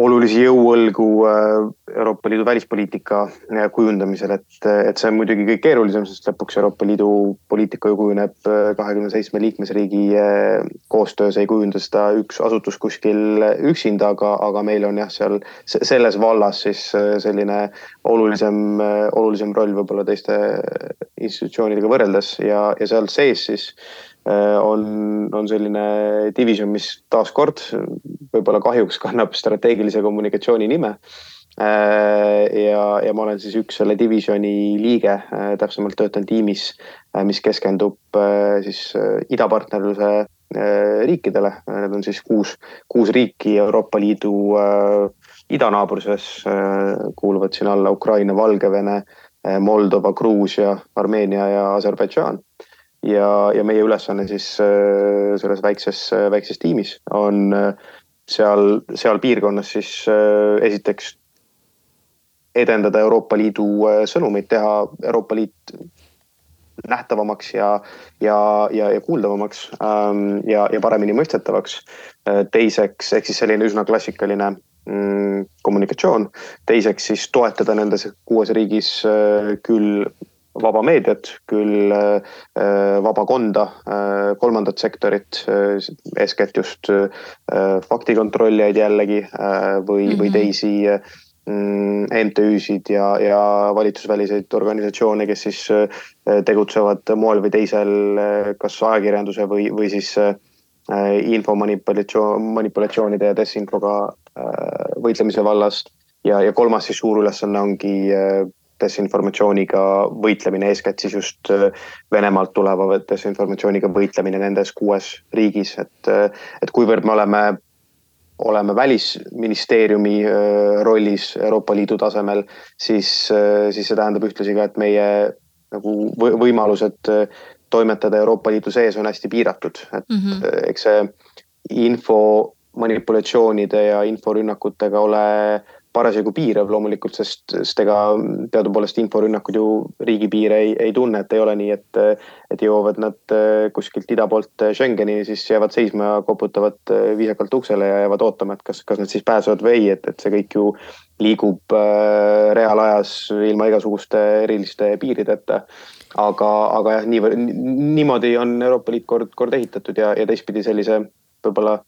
olulisi jõuõlgu äh, Euroopa Liidu välispoliitika äh, kujundamisel, et, et see on muidugi kõik keerulisem, sest lõpuks Euroopa Liidu poliitika ju kujuneb äh, kahekümne seitsme liikmesriigi koostöös, ei kujunda seda üks asutus kuskil üksinda, aga, aga meil on jah, seal selles vallas siis selline olulisem, olulisem roll võib-olla teiste institutsioonidega võrreldes ja, ja seal sees siis on, on selline division, mis taaskord võib-olla kahjuks kannab strateegilise kommunikatsiooni nime. Äh, ja, ja ma olen siis üks selle divisioni liige, äh, täpsemalt töötan tiimis, mis keskendub siis idapartnerluse riikidele, need on siis kuus, kuus riiki Euroopa Liidu idanaabruses, kuuluvad siin alla Ukraina, Valgevene, Moldova, Gruusia, Armeenia ja Aserbaidžaan ja, ja meie ülesanne siis äh, selles väikses, äh, väikses tiimis on äh, seal, seal piirkonnas siis esiteks edendada Euroopa Liidu sõnumeid, teha Euroopa Liit nähtavamaks ja, ja, ja, ja kuuldavamaks ähm, ja, ja paremini mõistetavaks. teiseks, ehk siis selline üsna klassikaline mm, kommunikatsioon. teiseks siis toetada nendes kuues riigis küll vaba meediat, küll äh, vabakonda, äh, kolmandat sektorit, äh, eeskätt just faktikontrollijaid jällegi või mm, -hmm. või mhm. teisi MTÜ-sid ja, ja valitsusväliseid organisatsioone, kes siis tegutsevad moel või teisel, kas ajakirjanduse või, või siis info manipulatsioon, manipulatsioonide ja desinfoga võitlemise vallas. ja, ja kolmas siis suur ülesanne ongi desinformatsiooniga võitlemine, eeskätt siis just äh, Venemaalt tuleva desinformatsiooniga võitlemine nendes kuues riigis, et, äh, et kuivõrd me oleme, oleme välisministeeriumi äh, rollis Euroopa Liidu tasemel, siis, siis see tähendab ühtlasi ka, et meie nagu võimalused toimetada Euroopa Liidu sees on hästi piiratud, et mm -hmm. eks see info manipulatsioonide ja inforünnakutega ole parasjagu piirav loomulikult, sest, sest ega teadupoolest inforünnakud ju riigipiire ei, ei tunne, et ei ole nii, et, et jõuavad nad äh, kuskilt ida poolt Schengeni, siis jäävad seisma ja koputavad äh, viisakalt uksele ja jäävad ootama, et kas, kas nad siis pääsevad või ei, et, et see kõik ju liigub äh, reaalajas ilma igasuguste eriliste piirideta. aga, aga jah, niivõrd, niimoodi on Euroopa Liit kord, kord ehitatud ja, ja teistpidi sellise võib-olla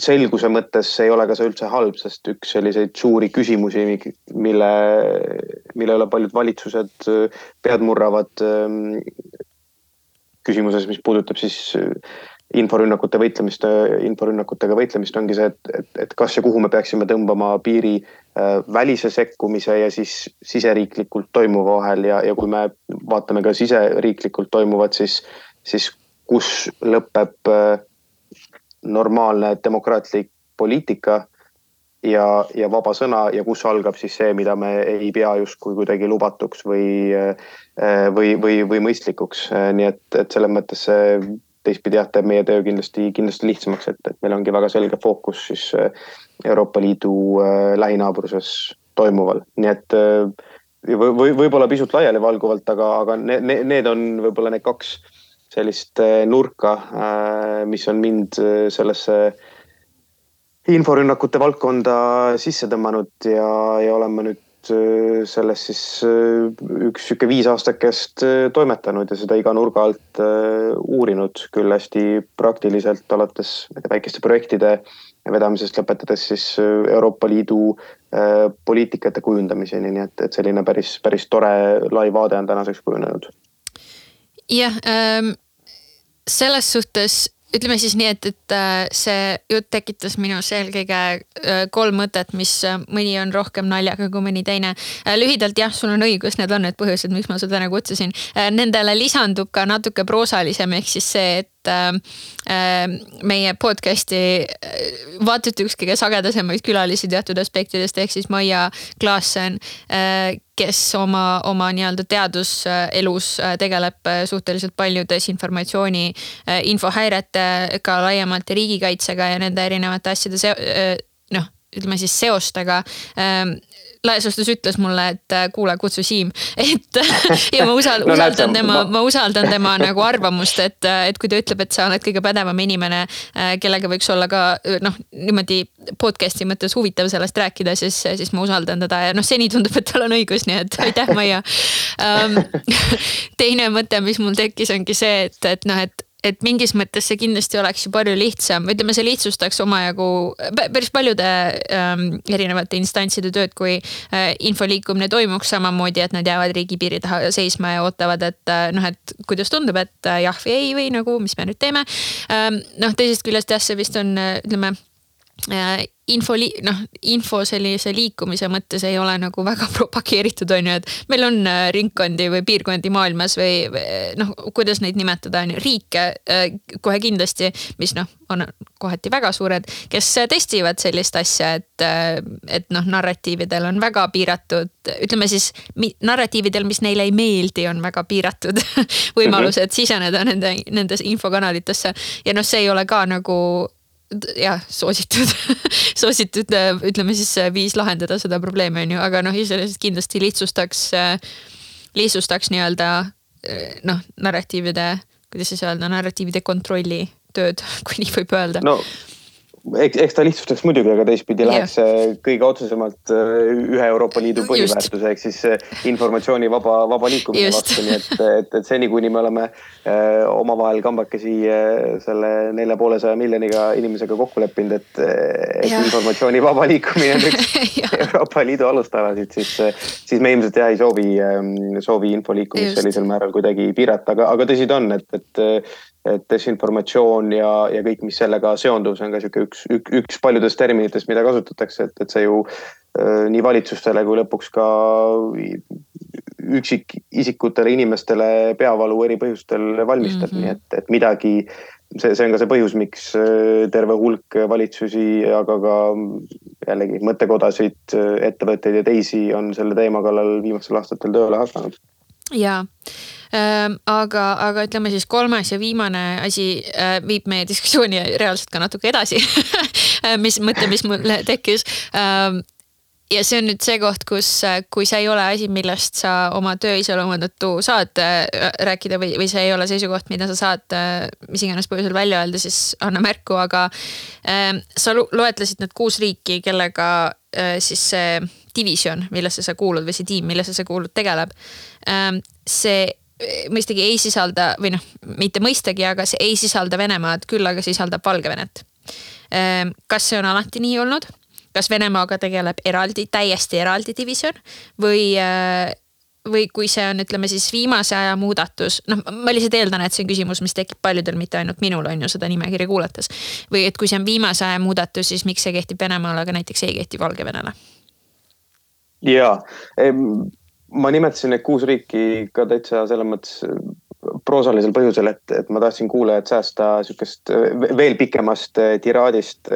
selguse mõttes ei ole ka see üldse halb, sest üks selliseid suuri küsimusi, mille, mille üle paljud valitsused äh, pead murravad. Ähm, küsimuses, mis puudutab siis äh, inforünnakute võitlemist, äh, inforünnakutega võitlemist, ongi see, et, et, et kas ja kuhu me peaksime tõmbama piiri välise sekkumise ja siis siseriiklikult toimuva vahel ja, ja kui me vaatame ka siseriiklikult toimuvat, siis, siis kus lõpeb normaalne demokraatlik poliitika ja, ja vaba sõna ja kus algab siis see, mida me ei pea justkui kuidagi lubatuks või, või, või, või mõistlikuks. nii et, et selles mõttes see teistpidi jah, teeb meie töö kindlasti, kindlasti lihtsamaks, et, et meil ongi väga selge fookus siis Euroopa Liidu lähinaabruses toimuval, nii et või, või võib-olla pisut laialivalguvalt, aga, aga need, need on võib-olla need kaks sellist äh, nurka, äh, mis on mind äh, sellesse inforünnakute valdkonda sisse tõmmanud ja, ja olen ma nüüd selles siis üks sihuke viis aastakest toimetanud ja seda iga nurga alt uurinud, küll hästi praktiliselt alates väikeste projektide vedamisest lõpetades siis Euroopa Liidu poliitikate kujundamiseni, nii et, et selline päris, päris tore lai vaade on tänaseks kujunenud. Jah ähm,, selles suhtes ütleme siis nii, et, et äh, see jutt tekitas minus eelkõige äh, kolm mõtet, mis äh, mõni on rohkem naljaga kui mõni teine. lühidalt jah, sul on õigus, need on need põhjused, miks ma su täna kutsusin. Nendele lisandub ka natuke proosalisem, ehk siis see, et meie podcast'i vaata et üks kõige sagedasemaid külalisi teatud aspektidest ehk siis Maia Klaassen kes oma, oma nii-öelda teaduselus äh, tegeleb äh, suhteliselt palju desinformatsiooni, äh, infohäiretega laiemalt ja riigikaitsega ja nende erinevate asjade noh, ütleme siis seostega ähm, laias laastus ütles mulle, et äh, kuule, kutsu Siim, et ja ma usal- no,, usaldan tema, ma usaldan tema nagu arvamust, et, äh, et kui ta ütleb, et sa oled kõige pädevam inimene, äh, kellega võiks olla ka noh, niimoodi podcast'i mõttes huvitav sellest rääkida, siis, siis ma usaldan teda ja noh, seni tundub, et tal on õigus, nii et aitäh, Maia um,. teine mõte, mis mul tekkis, ongi see, et, et noh, et et mingis mõttes see kindlasti oleks ju palju lihtsam, ütleme, see lihtsustaks omajagu päris paljude ähm, erinevate instantside tööd, kui äh, info liikumine toimuks samamoodi, et nad jäävad riigipiiri taha seisma ja ootavad, et äh, noh, et kuidas tundub, et äh, jah või ei või nagu, mis me nüüd teeme ähm,. noh, teisest küljest jah, see vist on, äh, ütleme äh, info, noh, info sellise liikumise mõttes ei ole nagu väga propageeritud, on ju, et meil on äh, ringkondi või piirkondi maailmas või, või noh, kuidas neid nimetada, on ju, riike äh, kohe kindlasti, mis noh, on kohati väga suured, kes testivad sellist asja, et, äh, et noh, narratiividel on väga piiratud, ütleme siis narratiividel, mis neile ei meeldi, on väga piiratud võimalused siseneda nende, nendes infokanalitesse. Ja noh, see ei ole ka nagu jah, soositud soositud, ütleme siis viis lahendada seda probleemi on ju, aga noh, iseenesest kindlasti lihtsustaks, lihtsustaks nii-öelda noh, narratiivide, kuidas siis öelda, narratiivide kontrolli tööd, kui nii võib öelda. No eks, eks ta lihtsustaks muidugi, aga teistpidi yeah. läheks see kõige otsesemalt äh, ühe Euroopa Liidu põhiväärtuse ehk siis äh, informatsiooni vaba, vaba liikumise Just. vastu, nii et, et, et seni, kuni me oleme äh, omavahel kambakesi äh, selle nelja poole saja miljoniga inimesega kokku leppinud, et, et yeah. informatsiooni vaba liikumine on üks Euroopa Liidu alustalasid, siis, siis me ilmselt jah ei soovi, ähm, soovi info liikumist sellisel määral kuidagi piirata, aga, aga tõsi ta on, et, et et desinformatsioon ja, ja kõik, mis sellega seondub, see on ka sihuke üks, üks, üks paljudest terminitest, mida kasutatakse, et, et see ju nii valitsustele kui lõpuks ka üksikisikutele, inimestele peavalu eri põhjustel valmistab mm, -hmm. nii et, et midagi, see, see on ka see põhjus, miks terve hulk valitsusi, aga ka jällegi mõttekodasid, ettevõtteid ja teisi on selle teema kallal viimastel aastatel tööle hakanud. Jaa. Ehm, aga, aga ütleme siis kolmas ja viimane asi äh, viib meie diskussiooni reaalselt ka natuke edasi mis mõte, mis mul tekkis. Ehm, ja see on nüüd see koht, kus, kui see ei ole asi, millest sa oma töö iseloomu tõttu saad rääkida või, või see ei ole seisukoht, mida sa saad mis iganes põhjusel välja öelda, siis anna märku, aga äh, sa loetlesid need kuus riiki, kellega äh, siis see division, millesse sa kuulud või see tiim, millesse sa kuulud, tegeleb äh,. see mõistagi ei sisalda või noh, mitte mõistagi, aga see ei sisalda Venemaad, küll aga sisaldab Valgevenet. Ehm, kas see on alati nii olnud? kas Venemaaga tegeleb eraldi, täiesti eraldi divisjon või, äh, või kui see on, ütleme siis viimase aja muudatus, noh, ma lihtsalt eeldan, et see on küsimus, mis tekib paljudel, mitte ainult minul on ju seda nimekirja kuulates. või et kui see on viimase aja muudatus, siis miks see kehtib Venemaale, aga näiteks ei kehti Valgevenele? Ja, ma nimetasin need kuus riiki ka täitsa selles mõttes äh, proosalisel põhjusel, et, et ma tahtsin kuulajat säästa sihukest äh, veel pikemast äh, tiraadist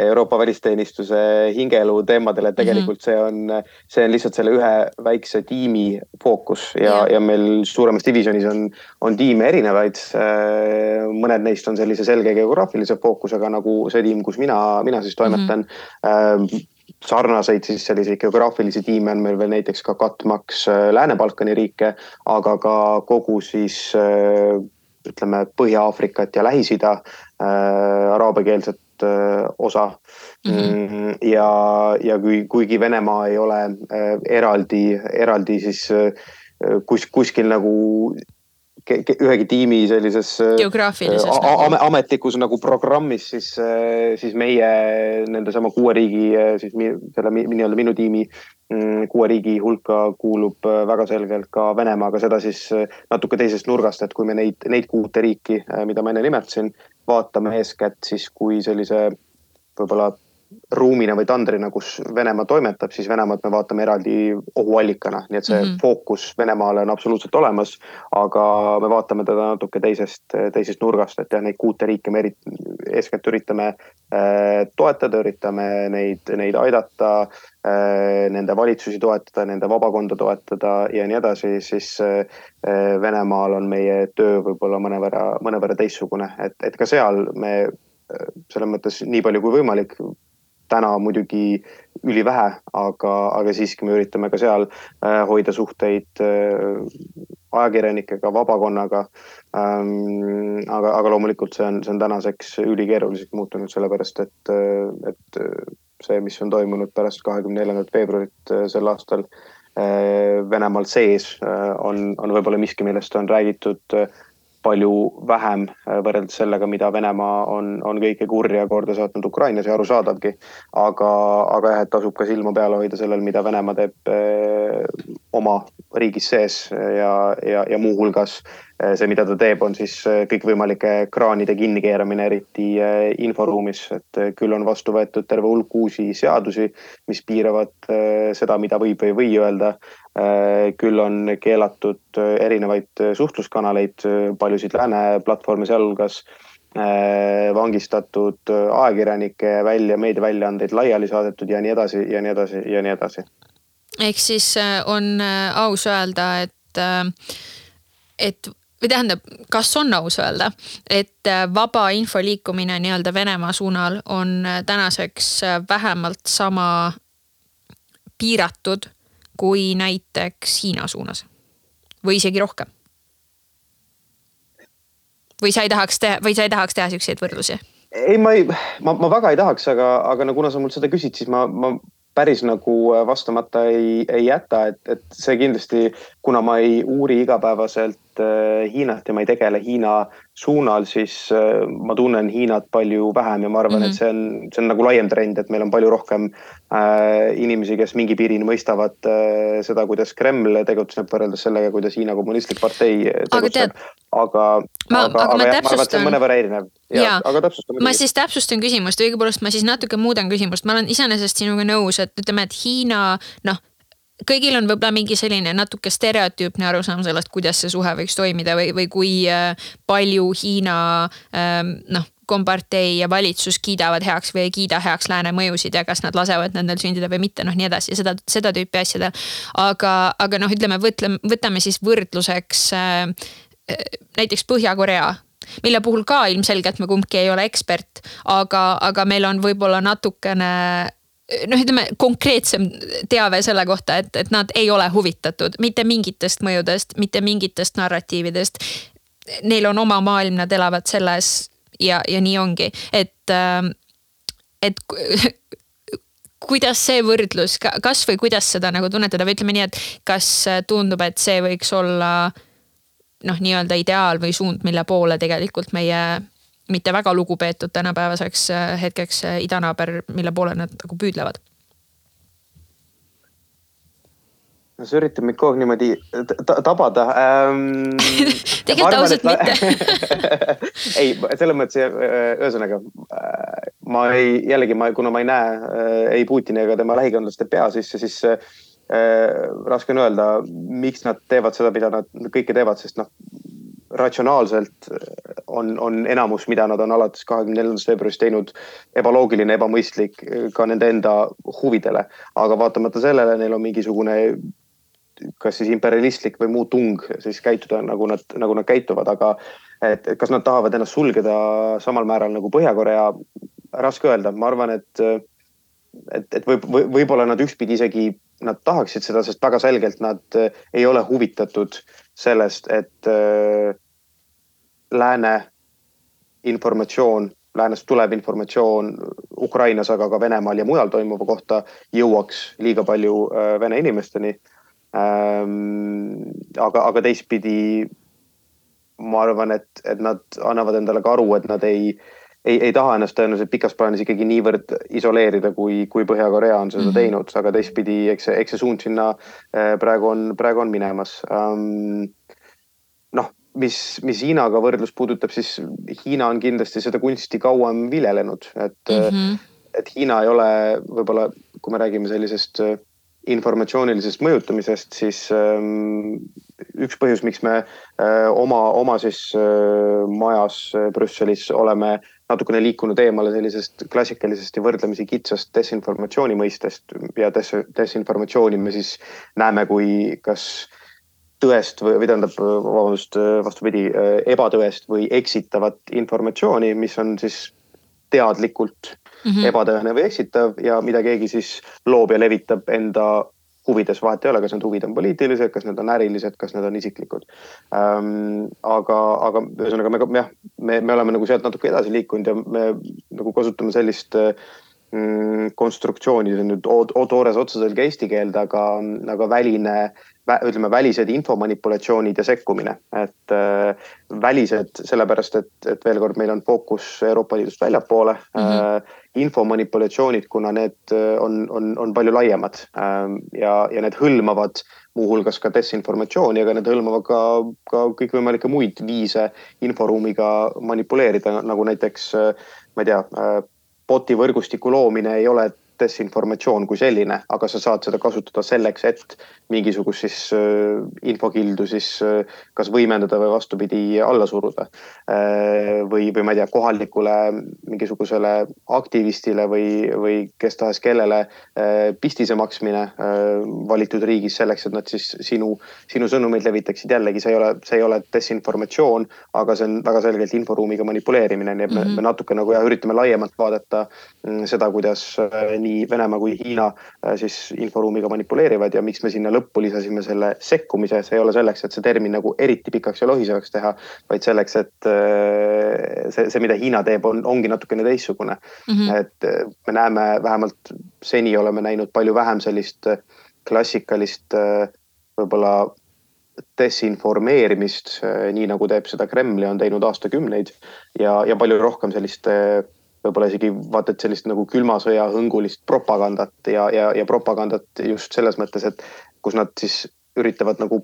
Euroopa välisteenistuse hingeelu teemadel, et tegelikult see on, see on lihtsalt selle ühe väikse tiimi fookus ja yeah., ja meil suuremas divisjonis on, on tiime erinevaid. mõned neist on sellise selge geograafilise fookusega nagu see tiim, kus mina, mina siis toimetan mm. -hmm sarnaseid siis selliseid geograafilisi tiime on meil veel näiteks ka katmaks äh, Lääne-Balkani riike, aga ka kogu siis äh, ütleme Põhja-Aafrikat ja Lähis-Ida äh, araabiakeelset osa mm. -hmm. ja, ja kui, kuigi Venemaa ei ole eraldi, eraldi siis kus, kuskil nagu ühegi tiimi sellises geograafilises äh, am, ametlikus nagu programmis, siis, äh, siis meie nendesama kuue riigi äh, siis selle nii-öelda minu tiimi mm, kuue riigi hulka kuulub väga selgelt ka Venemaa, aga seda siis natuke teisest nurgast, et kui me neid, neid kuute riiki, mida ma enne nimetasin, vaatame eeskätt siis kui sellise võib-olla ruumina või tandrina, kus Venemaa toimetab, siis Venemaad me vaatame eraldi ohuallikana, nii et see mm -hmm. fookus Venemaale on absoluutselt olemas. aga me vaatame teda natuke teisest, teisest nurgast, et jah, neid kuute riike me eri, eeskätt üritame äh, toetada, üritame neid, neid aidata äh,. Nende valitsusi toetada, nende vabakonda toetada ja nii edasi, siis äh, Venemaal on meie töö võib-olla mõnevõrra, mõnevõrra teistsugune, et, et ka seal me äh, selles mõttes nii palju kui võimalik täna muidugi ülivähe, aga, aga siiski me üritame ka seal äh, hoida suhteid äh, ajakirjanikega, vabakonnaga ähm,. aga, aga loomulikult see on, see on tänaseks ülikeeruliseks muutunud, sellepärast et, äh, et see, mis on toimunud pärast kahekümne neljandat veebruarit sel aastal Venemaal sees, on, on võib-olla miski, millest on räägitud palju vähem äh, võrreldes sellega, mida Venemaa on, on kõike kurja korda saatnud Ukrainas ja arusaadavgi. aga, aga jah, et tasub ka silma peal hoida sellel, mida Venemaa teeb eh, oma riigis sees ja, ja, ja muuhulgas eh, see, mida ta teeb, on siis kõikvõimalike kraanide kinnikeeramine, eriti inforuumis, et küll on vastu võetud terve hulk uusi seadusi, mis piiravad seda, mida võib või ei või öelda Äh, küll on keelatud äh, erinevaid äh, suhtluskanaleid, paljusid lääne platvorme sealhulgas vangistatud ajakirjanikke, välja, meediaväljaandeid laiali saadetud ja nii edasi ja nii edasi ja nii edasi. ehk siis on aus öelda, et, et või tähendab, kas on aus öelda, et vaba info liikumine nii-öelda Venemaa suunal on tänaseks vähemalt sama piiratud kui näiteks Hiina suunas või isegi rohkem? või sa ei tahaks teha, või sa ei tahaks teha siukseid võrdlusi? ei, ma ei, ma, ma väga ei tahaks, aga, aga no kuna sa mult seda küsid, siis ma, ma päris nagu vastamata ei, ei jäta, et, et see kindlasti, kuna ma ei uuri igapäevaselt äh, Hiinat ja ma ei tegele Hiina suunal, siis äh, ma tunnen Hiinat palju vähem ja ma arvan mm, -hmm. et see on, see on nagu laiem trend, et meil on palju rohkem äh, inimesi, kes mingi piirini mõistavad äh, seda, kuidas Kreml tegutseb võrreldes sellega, kuidas Hiina kommunistlik partei tegutseb. aga, aga, aga, aga jah, ma arvan, et see on mõnevõrra erinev. aga täpsustan. ma siis täpsustan küsimust, õigupoolest ma siis natuke muudan küsimust, ma olen iseenesest sinuga nõus, et ütleme, et Hiina noh kõigil on võib-olla mingi selline natuke stereotüüpne arusaam sellest, kuidas see suhe võiks toimida või, või kui äh, palju Hiina ähm, noh kompartei ja valitsus kiidavad heaks või ei kiida heaks lääne mõjusid ja kas nad lasevad nendel sündida või mitte, noh nii edasi, seda, seda tüüpi asjadel. aga, aga noh, ütleme, võtleme, võtame siis võrdluseks äh, äh, näiteks Põhja-Korea mille puhul ka ilmselgelt me kumbki ei ole ekspert, aga, aga meil on võib-olla natukene noh, ütleme konkreetsem teave selle kohta, et, et nad ei ole huvitatud mitte mingitest mõjudest, mitte mingitest narratiividest. Neil on oma maailm, nad elavad selles ja, ja nii ongi, et, ähm, et kuidas see võrdlus, kas või kuidas seda nagu tunnetada või ütleme nii, et kas tundub, et see võiks olla noh, nii-öelda ideaal või suund, mille poole tegelikult meie mitte väga lugupeetud tänapäevaseks äh, hetkeks äh, idanaaber, mille poole nad nagu püüdlevad? no sa üritad mind kogu aeg niimoodi tabada ähm,. tegelikult ausalt mitte ei, selles mõttes äh, ühesõnaga ma ei, jällegi ma, kuna ma ei näe ei Putini ega tema lähikondlaste pea sisse, siis äh, raske on öelda, miks nad teevad seda, mida nad kõike teevad, sest noh, ratsionaalselt on, on enamus, mida nad on alates kahekümne neljandast veebruarist teinud, ebaloogiline, ebamõistlik ka nende enda huvidele. aga vaatamata sellele neil on mingisugune kas siis imperialistlik või muu tung siis käituda, nagu nad, nagu nad käituvad, aga et, kas nad tahavad ennast sulgeda samal määral nagu Põhja-Korea, raske öelda, ma arvan, et et, et võib, võib-olla nad ühtpidi isegi, nad tahaksid seda, sest väga selgelt nad ei ole huvitatud sellest, et äh, lääne informatsioon, läänest tulev informatsioon Ukrainas, aga ka Venemaal ja mujal toimuva kohta jõuaks liiga palju äh, vene inimesteni ähm,. aga, aga teistpidi ma arvan, et, et nad annavad endale ka aru, et nad ei ei, ei taha ennast tõenäoliselt pikas plaanis ikkagi niivõrd isoleerida, kui, kui Põhja-Korea on seda mm -hmm. teinud, aga teistpidi, eks see, eks see suund sinna äh, praegu on, praegu on minemas um,. Mis, mis Hiinaga võrdlus puudutab, siis Hiina on kindlasti seda kunsti kauem viljelenud, et mm, -hmm. et Hiina ei ole võib-olla, kui me räägime sellisest äh, informatsioonilisest mõjutamisest, siis ähm, üks põhjus, miks me äh, oma, oma siis äh, majas äh, Brüsselis oleme natukene liikunud eemale sellisest klassikalisest ja võrdlemisi kitsast desinformatsiooni mõistest ja des, desinformatsiooni me siis näeme kui kas tõest või, või tähendab, vabandust, vastupidi, ebatõest või eksitavat informatsiooni, mis on siis teadlikult mm -hmm. ebatõene või eksitav ja mida keegi siis loob ja levitab enda huvides, vahet ei ole, kas need huvid on poliitilised, kas need on ärilised, kas need on isiklikud ähm,. aga, aga ühesõnaga me jah, me, me oleme nagu sealt natuke edasi liikunud ja me nagu kasutame sellist mm, konstruktsiooni, see on nüüd toores otseselge eesti keelde, aga, aga väline ütleme, välised infomanipulatsioonid ja sekkumine, et äh, välised sellepärast, et, et veel kord, meil on fookus Euroopa Liidust väljapoole mm. -hmm. Äh, infomanipulatsioonid, kuna need äh, on, on, on palju laiemad äh, ja, ja need hõlmavad muuhulgas ka desinformatsiooni, aga need hõlmavad ka, ka kõikvõimalikke muid viise inforuumiga manipuleerida, nagu näiteks äh, ma ei tea äh,, bot'i võrgustiku loomine ei ole desinformatsioon kui selline, aga sa saad seda kasutada selleks, et mingisugust siis äh, infokildu siis äh, kas võimendada või vastupidi alla suruda. Äh, või, või ma ei tea, kohalikule mingisugusele aktivistile või, või kes tahes kellele pistise maksmine valitud riigis selleks, et nad siis sinu, sinu sõnumeid levitaksid. jällegi, see ei ole, see ei ole desinformatsioon, aga see on väga selgelt inforuumiga manipuleerimine, nii et me, mm -hmm. me natuke nagu jah, üritame laiemalt vaadata mm, seda, kuidas nii nii Venemaa kui Hiina äh, siis inforuumiga manipuleerivad ja miks me sinna lõppu lisasime selle sekkumise, see ei ole selleks, et see termin nagu eriti pikaks ja lohisevaks teha, vaid selleks, et äh, see, see, mida Hiina teeb, on, ongi natukene teistsugune mm. -hmm. et äh, me näeme, vähemalt seni oleme näinud palju vähem sellist klassikalist võib-olla desinformeerimist, nii nagu teeb seda Kreml ja on teinud aastakümneid ja, ja palju rohkem sellist võib-olla isegi vaata, et sellist nagu külma sõja hõngulist propagandat ja, ja, ja propagandat just selles mõttes, et kus nad siis üritavad nagu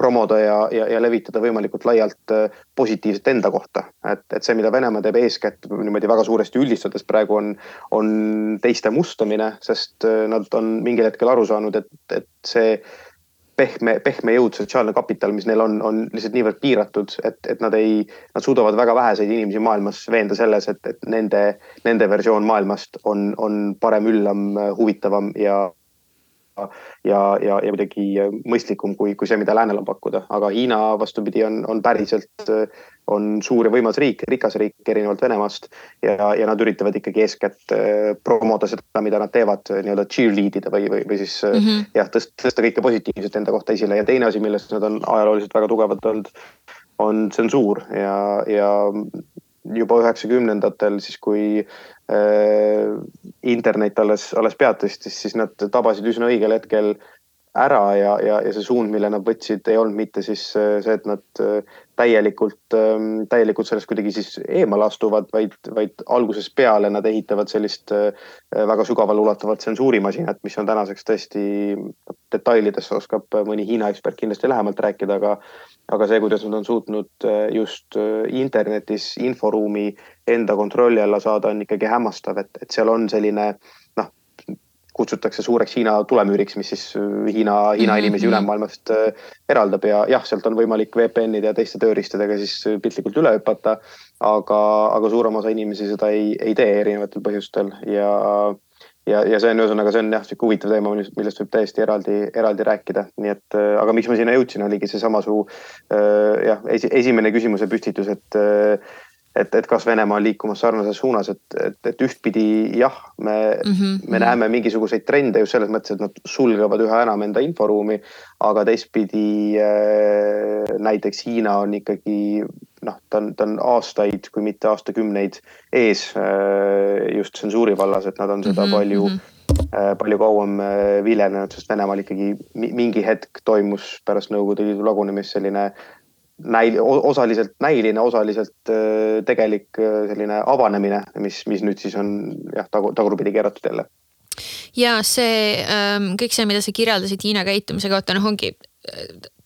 promoda ja, ja, ja levitada võimalikult laialt äh, positiivset enda kohta. et, et see, mida Venemaa teeb eeskätt niimoodi väga suuresti üldistades praegu on, on teiste mustamine, sest äh, nad on mingil hetkel aru saanud, et, et see pehme, pehme jõud, sotsiaalne kapital, mis neil on, on lihtsalt niivõrd piiratud, et, et nad ei, nad suudavad väga väheseid inimesi maailmas veenda selles, et, et nende, nende versioon maailmast on, on parem, üllam, huvitavam ja ja, ja, ja midagi mõistlikum kui, kui see, mida läänel on pakkuda, aga Hiina vastupidi on, on päriselt, on suur ja võimas riik, rikas riik erinevalt Venemaast. Ja, ja nad üritavad ikkagi eeskätt äh, promoda seda, mida nad teevad, nii-öelda cheerlead ida või, või, või siis mm -hmm. jah, tõsta, tõsta kõike positiivset enda kohta esile. Ja teine asi, milles nad on ajalooliselt väga tugevad olnud, on tsensuur. Ja, ja juba üheksakümnendatel, siis kui äh, internet alles, alles peatustis, siis nad tabasid üsna õigel hetkel ära ja, ja, ja see suund, mille nad võtsid, ei olnud mitte siis äh, see, et nad äh, täielikult, ähm, täielikult sellest kuidagi siis eemale astuvad, vaid, vaid algusest peale nad ehitavad sellist äh, väga sügavale ulatuvat tsensuurimasinat, mis on tänaseks tõesti detailidesse oskab mõni Hiina ekspert kindlasti lähemalt rääkida, aga aga see, kuidas nad on suutnud just internetis inforuumi enda kontrolli alla saada, on ikkagi hämmastav, et, et seal on selline noh, kutsutakse suureks Hiina tulemüüriks, mis siis äh, Hiina, Hiina mhm, inimesi mhm. ülemaailmast äh, eraldab ja jah, sealt on võimalik VPN-ide ja teiste tööriistadega siis äh, piltlikult üle hüpata. aga, aga suurem osa inimesi seda ei, ei tee erinevatel põhjustel ja, ja, ja see on ühesõnaga, see on jah, sihuke huvitav teema, millest võib täiesti eraldi, eraldi rääkida, nii et aga miks ma sinna jõudsin, oligi seesama su jah, esimene küsimuse püstitus, et et, et kas Venemaa on liikumas sarnases suunas, et, et, et ühtpidi jah, me mm, -hmm. me mhm. näeme mingisuguseid trende just selles mõttes, et nad sulgevad üha enam enda inforuumi. aga teistpidi äh, näiteks Hiina on ikkagi noh, ta on, ta on aastaid, kui mitte aastakümneid ees äh, just tsensuuri vallas, et nad on seda mm -hmm. palju mm. -hmm palju kauem viljelenud, sest Venemaal ikkagi mingi hetk toimus pärast Nõukogude Liidu lagunemist selline näil-, osaliselt näiline, osaliselt äh, tegelik äh, selline avanemine, mis, mis nüüd siis on jah, tagu-, tagurpidi keeratud jälle ja see ähm, kõik see, mida sa kirjeldasid Hiina käitumise kohta, noh, ongi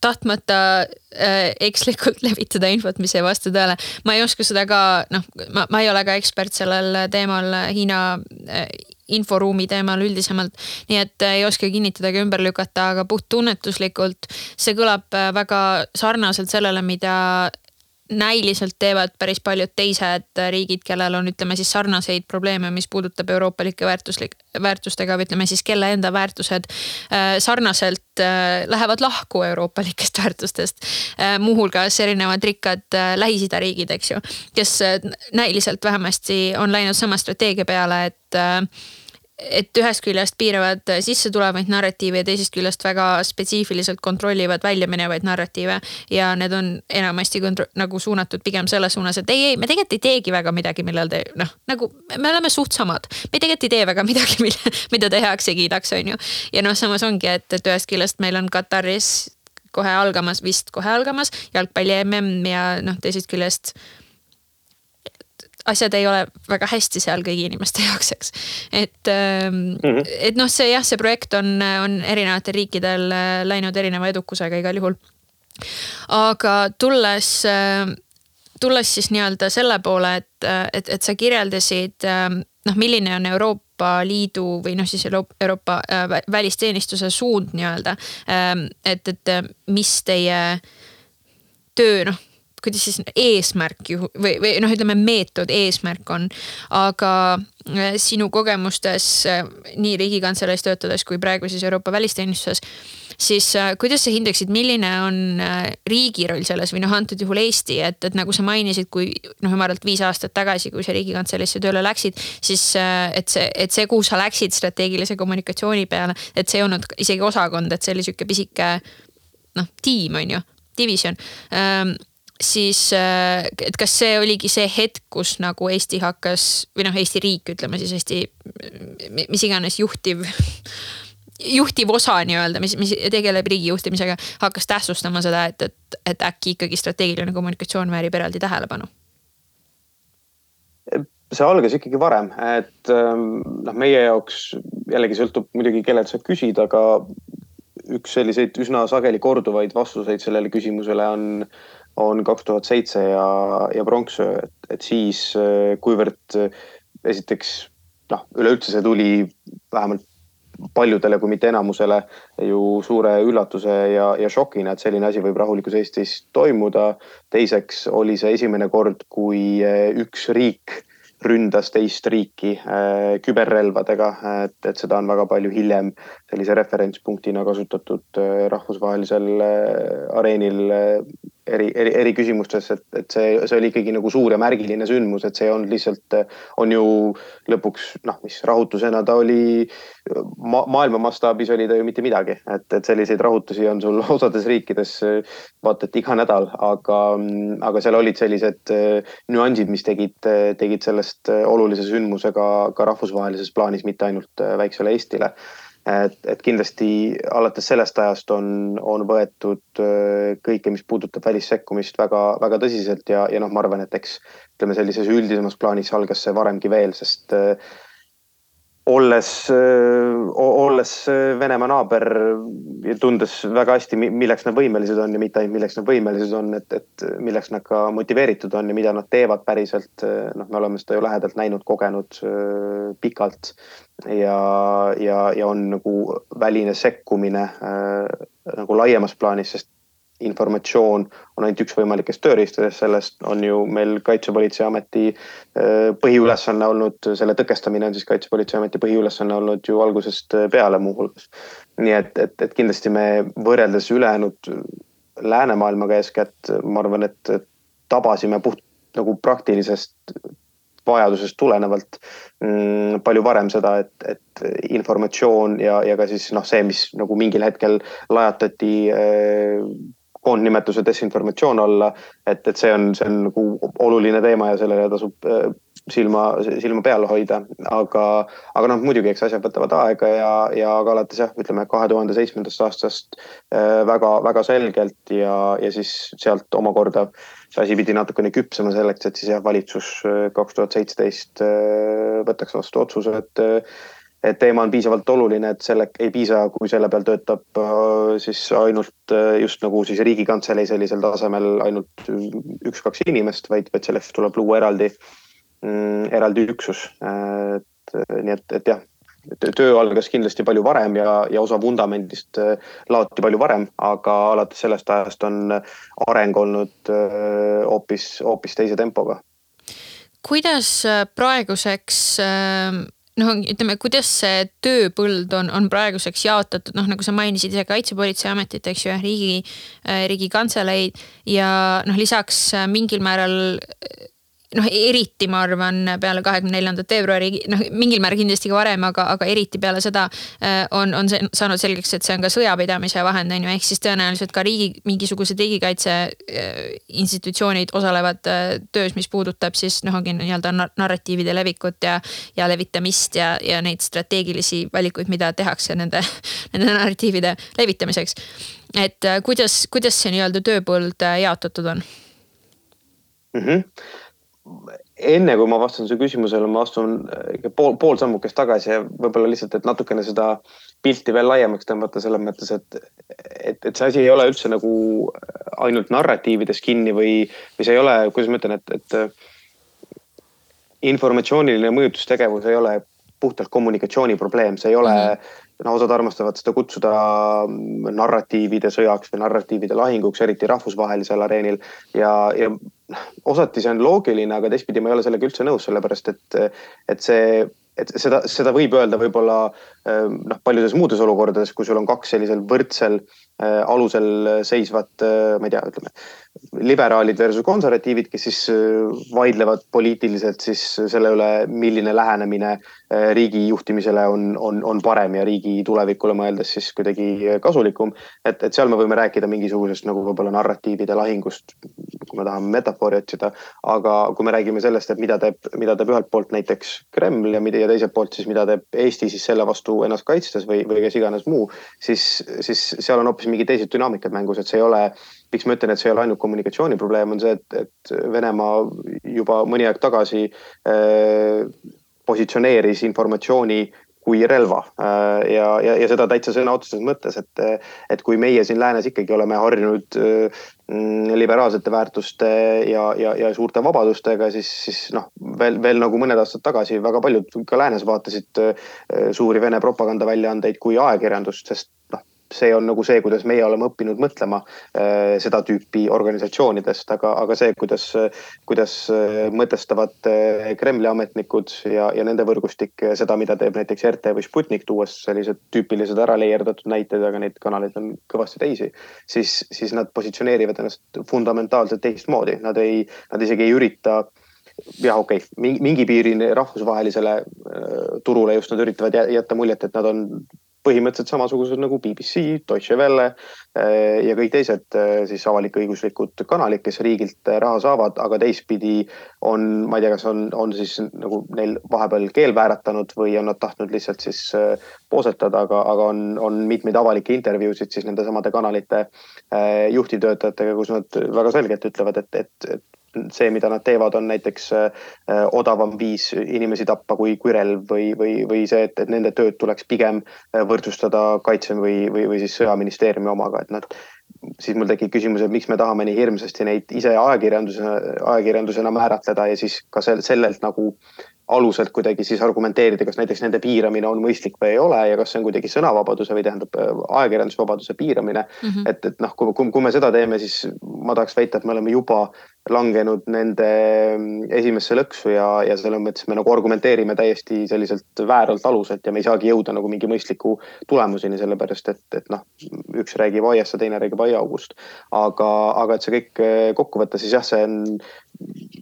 tahtmata äh, ekslikult levitada infot, mis ei vasta tõele. ma ei oska seda ka, noh, ma, ma ei ole ka ekspert sellel teemal Hiina äh, inforuumi teemal üldisemalt. nii et ei oska kinnitada ega ümber lükata, aga puhttunnetuslikult see kõlab väga sarnaselt sellele, mida näiliselt teevad päris paljud teised riigid, kellel on, ütleme siis sarnaseid probleeme, mis puudutab euroopalike väärtuslik, väärtustega või ütleme siis, kelle enda väärtused äh, sarnaselt äh, lähevad lahku euroopalikest väärtustest. Äh, muuhulgas erinevad rikkad Lähis-Ida riigid, eks ju, kes näiliselt vähemasti on läinud sama strateegia peale, et et ühest küljest piiravad sisse tulevaid narratiive ja teisest küljest väga spetsiifiliselt kontrollivad välja minevaid narratiive. ja need on enamasti nagu suunatud pigem selles suunas, et ei, ei, me tegelikult ei teegi väga midagi, millal te noh, nagu me oleme suht samad. me tegelikult ei tee väga midagi, mille, mida te heaks ei kiidaks, on ju. ja noh, samas ongi, et, et ühest küljest meil on Kataris kohe algamas, vist kohe algamas jalgpalli mm ja noh, teisest küljest asjad ei ole väga hästi seal kõigi inimeste jaoks, eks. et mm, -hmm. et noh, see jah, see projekt on, on erinevatel riikidel äh, läinud erineva edukusega igal juhul. aga tulles, äh, tulles siis nii-öelda selle poole, et, et, et sa kirjeldasid noh, milline on Euroopa Liidu või noh, siis Euroopa välisteenistuse suund nii-öelda. et, et mis teie töö noh kuidas siis eesmärk ju või, või noh, ütleme meetod, eesmärk on. aga äh, sinu kogemustes äh, nii Riigikantseleis töötades kui praegu siis Euroopa välisteenistuses siis äh, kuidas sa hindaksid, milline on riigi roll selles või noh, antud juhul Eesti, et, et nagu sa mainisid, kui noh, ümaralt viis aastat tagasi, kui sa Riigikantseleisse tööle läksid, siis et see, et see, kuhu sa läksid strateegilise kommunikatsiooni peale, et see ei olnud isegi osakond, et see oli sihuke pisike noh, tiim on ju, division ähm, siis, äh, et kas see oligi see hetk, kus nagu Eesti hakkas või noh, Eesti riik, ütleme siis Eesti, mis iganes juhtiv juhtiv osa nii-öelda, mis, mis tegeleb riigi juhtimisega, hakkas tähtsustama seda, et, et, et äkki ikkagi strateegiline kommunikatsioon väärib eraldi tähelepanu? see algas ikkagi varem, et ähm, noh, meie jaoks jällegi sõltub muidugi, kellelt sa küsid, aga üks selliseid üsna sageli korduvaid vastuseid sellele küsimusele on on kaks tuhat seitse ja, ja pronksöö, et, et siis kuivõrd esiteks noh, üleüldse see tuli vähemalt paljudele, kui mitte enamusele ju suure üllatuse ja, ja šokina, et selline asi võib rahulikus Eestis toimuda. teiseks oli see esimene kord, kui üks riik ründas teist riiki äh, küberrelvadega, et, et seda on väga palju hiljem sellise referentspunktina kasutatud äh, rahvusvahelisel äh, areenil eri, eri, eri küsimustes, et, et see, see oli ikkagi nagu suur ja märgiline sündmus, et see on lihtsalt, on ju lõpuks noh, mis rahutusena ta oli ma,, maailma mastaabis oli ta ju mitte midagi, et, et selliseid rahutusi on sul osades riikides vaata et iga nädal, aga, aga seal olid sellised nüansid, mis tegid, tegid sellest olulise sündmuse ka, rahvusvahelises plaanis, mitte ainult väiksele Eestile et, et kindlasti alates sellest ajast on, on võetud äh, kõike, mis puudutab välissekkumist väga, väga tõsiselt ja, ja noh, ma arvan, et eks ütleme sellises üldisemas plaanis algas see varemgi veel, sest äh, olles, olles Venemaa naaber ja tundes väga hästi, milleks nad võimelised on ja mitte ainult milleks nad võimelised on, et, et milleks nad ka motiveeritud on ja mida nad teevad päriselt. noh, me oleme seda ju lähedalt näinud, kogenud pikalt ja, ja, ja on nagu väline sekkumine nagu laiemas plaanis, sest informatsioon on ainult üks võimalikest tööriistadest, sellest on ju meil Kaitsepolitseiameti äh, põhiülesanne olnud, selle tõkestamine on siis Kaitsepolitseiameti põhiülesanne olnud ju algusest peale muuhulgas. nii et, et, et kindlasti me võrreldes ülejäänud läänemaailmaga eeskätt, ma arvan, et tabasime puht nagu praktilisest vajadusest tulenevalt mm, palju varem seda, et, et informatsioon ja, ja ka siis noh, see, mis nagu mingil hetkel lajatati äh, koondnimetuse desinformatsioon olla. et, et see on, see on nagu oluline teema ja sellele tasub äh, silma, silma peal hoida, aga, aga noh, muidugi, eks asjad võtavad aega ja, ja ka alates jah, ütleme kahe tuhande seitsmendast aastast äh, selgelt ja, ja siis sealt omakorda see asi pidi natukene küpsema selleks, et siis jah, valitsus äh, kaks tuhat seitseteist võtaks vastu otsuse, et et teema on piisavalt oluline, et selle ei piisa, kui selle peal töötab äh, siis ainult just nagu siis riigikantselei sellisel tasemel ainult üks-kaks inimest, vaid, vaid selleks tuleb luua eraldi, mm, eraldi üksus. et nii et, et jah töö algas kindlasti palju varem ja, ja osa vundamendist äh, laoti palju varem, aga alates sellest ajast on areng olnud äh, hoopis, hoopis teise tempoga. kuidas äh, praeguseks noh, ütleme, kuidas see tööpõld on, on praeguseks jaotatud, noh, nagu sa mainisid ise Kaitsepolitseiametit, eks ju, riigi, riigikantseleid ja noh, lisaks mingil määral noh, eriti ma arvan peale kahekümne neljandat veebruari, noh mingil määral kindlasti ka varem, aga, aga eriti peale seda äh, on, on see saanud selgeks, et see on ka sõjapidamise vahend on ju, ehk siis tõenäoliselt ka riigi, mingisugused riigikaitse äh, institutsioonid osalevad äh, töös, mis puudutab siis noh, ongi nii-öelda narratiivide levikut ja, ja levitamist ja, ja neid strateegilisi valikuid, mida tehakse nende, nende narratiivide levitamiseks. et kuidas, kuidas see nii-öelda tööpõld jaotatud on mm? -hmm enne kui ma vastan su küsimusele, ma astun äh, pool, pool sammukest tagasi ja võib-olla lihtsalt, et natukene seda pilti veel laiemaks tõmmata selles mõttes, et, et, et see asi ei ole üldse nagu ainult narratiivides kinni või, või see ei ole, kuidas ma ütlen, et, et informatsiooniline mõjutustegevus ei ole puhtalt kommunikatsiooniprobleem, see ei ole mm, -hmm no osad armastavad seda kutsuda narratiivide sõjaks või narratiivide lahinguks, eriti rahvusvahelisel areenil. ja, ja osati see on loogiline, aga teistpidi ma ei ole sellega üldse nõus, sellepärast et, et see, et seda, seda võib öelda võib-olla noh, paljudes muudes olukordades, kui sul on kaks sellisel võrdsel äh, alusel seisvat, äh, ma ei tea, ütleme liberaalid versus konservatiivid, kes siis äh, vaidlevad poliitiliselt siis selle üle, milline lähenemine riigi juhtimisele on, on, on parem ja riigi tulevikule mõeldes siis kuidagi kasulikum. et, et seal me võime rääkida mingisugusest nagu võib-olla narratiivide lahingust, kui me tahame metafoori otsida. aga kui me räägime sellest, et mida teeb, mida teeb ühelt poolt näiteks Kreml ja mida ja teiselt poolt siis, mida teeb Eesti siis selle vastu ennast kaitstes või, või kes iganes muu, siis, siis seal on hoopis mingid teised dünaamikad mängus, et see ei ole miks ma ütlen, et see ei ole ainult kommunikatsiooniprobleem, on see, et, et Venemaa juba mõni aeg tagasi äh, positsioneeris informatsiooni kui relva äh, ja, ja, ja seda täitsa sõna otseses mõttes, et, et kui meie siin läänes ikkagi oleme harjunud mm, liberaalsete väärtuste ja, ja, ja suurte vabadustega, siis, siis noh, veel, veel nagu mõned aastad tagasi väga paljud ka läänes vaatasid äh, suuri Vene propagandaväljaandeid kui ajakirjandust, sest see on nagu see, kuidas meie oleme õppinud mõtlema äh, seda tüüpi organisatsioonidest, aga, aga see, kuidas, kuidas äh, mõtestavad äh, Kremli ametnikud ja, ja nende võrgustik seda, mida teeb näiteks RT või Sputnik, tuues sellised tüüpilised ära leierdatud näited, aga neid kanaleid on kõvasti teisi, siis, siis nad positsioneerivad ennast fundamentaalselt teistmoodi, nad ei, nad isegi ei ürita jah, okei okay., mingi piirini rahvusvahelisele turule just nad üritavad jätta muljet, et nad on põhimõtteliselt samasugused nagu BBC, Deutsche Welle eh, ja kõik teised eh, siis avalik-õiguslikud kanalid, kes riigilt eh, raha saavad, aga teistpidi on, ma ei tea, kas on, on siis nagu neil vahepeal keel vääratanud või on nad tahtnud lihtsalt siis poosetada, aga, aga on, on mitmeid avalikke intervjuusid siis nendesamade kanalite juhtivtöötajatega, kus nad väga selgelt ütlevad, et, et, et see, mida nad teevad, on näiteks äh, odavam viis inimesi tappa kui, kui relv või, või, või see, et, et nende tööd tuleks pigem äh, võrdsustada kaitse või, või, või siis sõjaministeeriumi omaga, et nad siis mul tekib küsimus, et miks me tahame nii hirmsasti neid ise ajakirjandusena, ajakirjandusena määratleda ja siis ka sel, sellelt nagu aluselt kuidagi siis argumenteerida, kas näiteks nende piiramine on mõistlik või ei ole ja kas see on kuidagi sõnavabaduse või tähendab äh, ajakirjandusvabaduse piiramine mm. -hmm. et, et noh, kui, kui, kui me seda teeme, siis ma tahaks väita, et me oleme juba langenud nende mm, esimesse lõksu ja, ja selles mõttes me nagu argumenteerime täiesti selliselt vääralt aluselt ja me ei saagi jõuda nagu mingi mõistliku tulemuseni, sellepärast et, et noh, üks räägib aiast ja teine räägib aiaaugust. aga, aga et see kõik äh, kokku võtta, siis jah, see on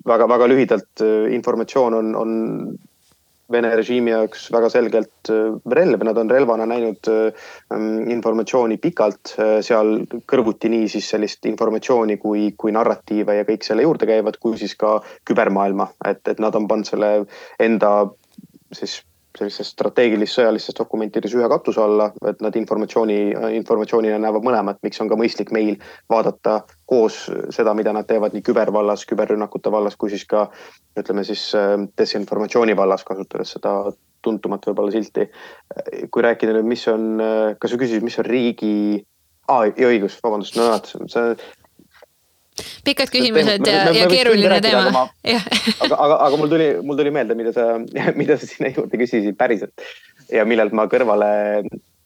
väga-väga lühidalt äh, informatsioon on, on Vene režiimi jaoks väga selgelt äh, relv, nad on relvana näinud äh, mm, informatsiooni pikalt, seal kõrvuti nii siis sellist informatsiooni kui, kui narratiive ja kõik selle juurde käivad, kui siis ka kübermaailma, et, et nad on pannud selle enda siis sellistes strateegilis sõjalistes dokumentides ühe katuse alla, et nad informatsiooni, informatsioonina näevad mõlemat, miks on ka mõistlik meil vaadata koos seda, mida nad teevad nii kübervallas, küberrünnakute vallas kui siis ka ütleme siis äh, desinformatsiooni vallas, kasutades seda tuntumat võib-olla silti. kui rääkida nüüd, mis on, kas sa küsisid, mis on riigi ah,, õigus, vabandust, no näed, see pikad küsimused ja, ja keeruline teema. aga, aga, aga mul tuli, mul tuli meelde, mida sa, mida sa sinna juurde küsisid päriselt ja millelt ma kõrvale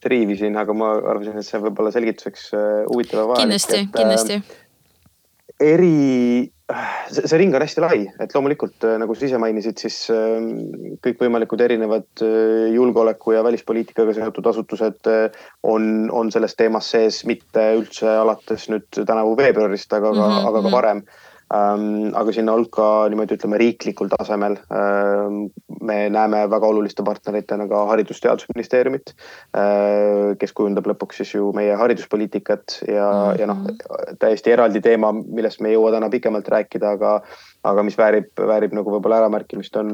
triivisin, aga ma arvasin, et see võib olla selgituseks äh, huvitav ja vajalik. kindlasti, kindlasti. eri see ring on hästi lai, et loomulikult äh, nagu sa ise mainisid, siis ähm, kõikvõimalikud erinevad äh, julgeoleku ja välispoliitikaga seotud asutused äh, on, on selles teemas sees, mitte üldse alates nüüd tänavu veebruarist, aga mm, -hmm. aga ka mhm. varem Ähm, aga sinna hulka niimoodi ütleme riiklikul tasemel ähm, me näeme väga oluliste partneritena ka Haridus-Teadusministeeriumit, äh, kes kujundab lõpuks siis ju meie hariduspoliitikat ja mm, -hmm. ja noh, täiesti eraldi teema, millest me ei jõua täna pikemalt rääkida, aga, aga mis väärib, väärib nagu võib-olla äramärkimist, on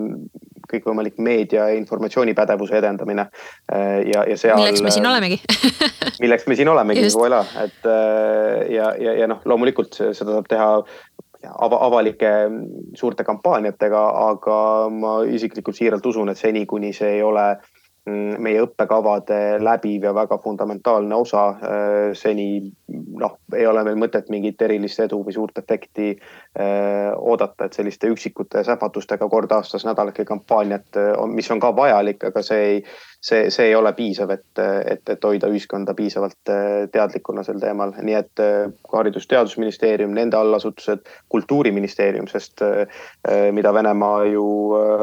kõikvõimalik meedia ja informatsioonipädevuse edendamine. Äh, ja, ja seal. milleks me siin olemegi milleks me siin olemegi, voilà, et äh, ja, ja, ja noh, loomulikult seda saab teha ava, avalike suurte kampaaniatega, aga ma isiklikult siiralt usun, et seni, kuni see ei ole mm, meie õppekavade läbiv ja väga fundamentaalne osa. Äh, seni noh, ei ole meil mõtet mingit erilist edu või suurt efekti äh, oodata, et selliste üksikute sähvatustega kord aastas nädalake kampaaniat, äh, mis on ka vajalik, aga see ei see, see ei ole piisav, et, et, et hoida ühiskonda piisavalt teadlikuna sel teemal, nii et Haridus-Teadusministeerium, nende allasutused, Kultuuriministeerium, sest äh, mida Venemaa ju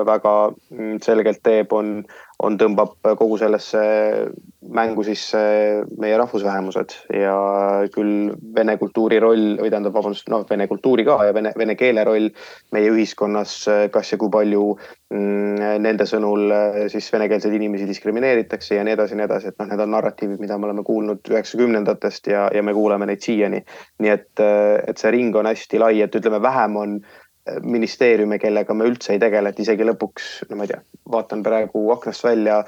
väga mm, selgelt teeb, on, on, tõmbab kogu sellesse mängu sisse meie rahvusvähemused ja küll vene kultuuri roll või tähendab, vabandust, noh, vene kultuuri ka ja vene, vene keele roll meie ühiskonnas, kas ja kui palju mm, nende sõnul siis venekeelseid inimesi diskrimineeritakse ja nii edasi ja nii edasi, et noh, need on narratiivid, mida me oleme kuulnud üheksakümnendatest ja, ja me kuuleme neid siiani. nii et, et see ring on hästi lai, et ütleme, vähem on ministeeriume, kellega me üldse ei tegele, et isegi lõpuks, no ma ei tea, vaatan praegu aknast välja.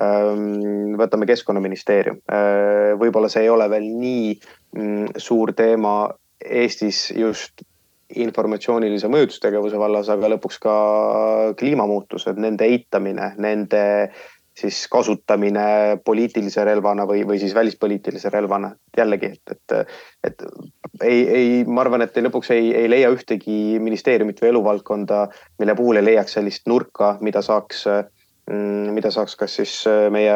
Ähm, võtame keskkonnaministeerium, äh, võib-olla see ei ole veel nii mm, suur teema Eestis just informatsioonilise mõjutustegevuse vallas, aga lõpuks ka kliimamuutused, nende eitamine, nende siis kasutamine poliitilise relvana või, või siis välispoliitilise relvana. jällegi, et, et, et ei, ei, ma arvan, et lõpuks ei, ei leia ühtegi ministeeriumit või eluvaldkonda, mille puhul ei leiaks sellist nurka, mida saaks mm, mida saaks kas siis meie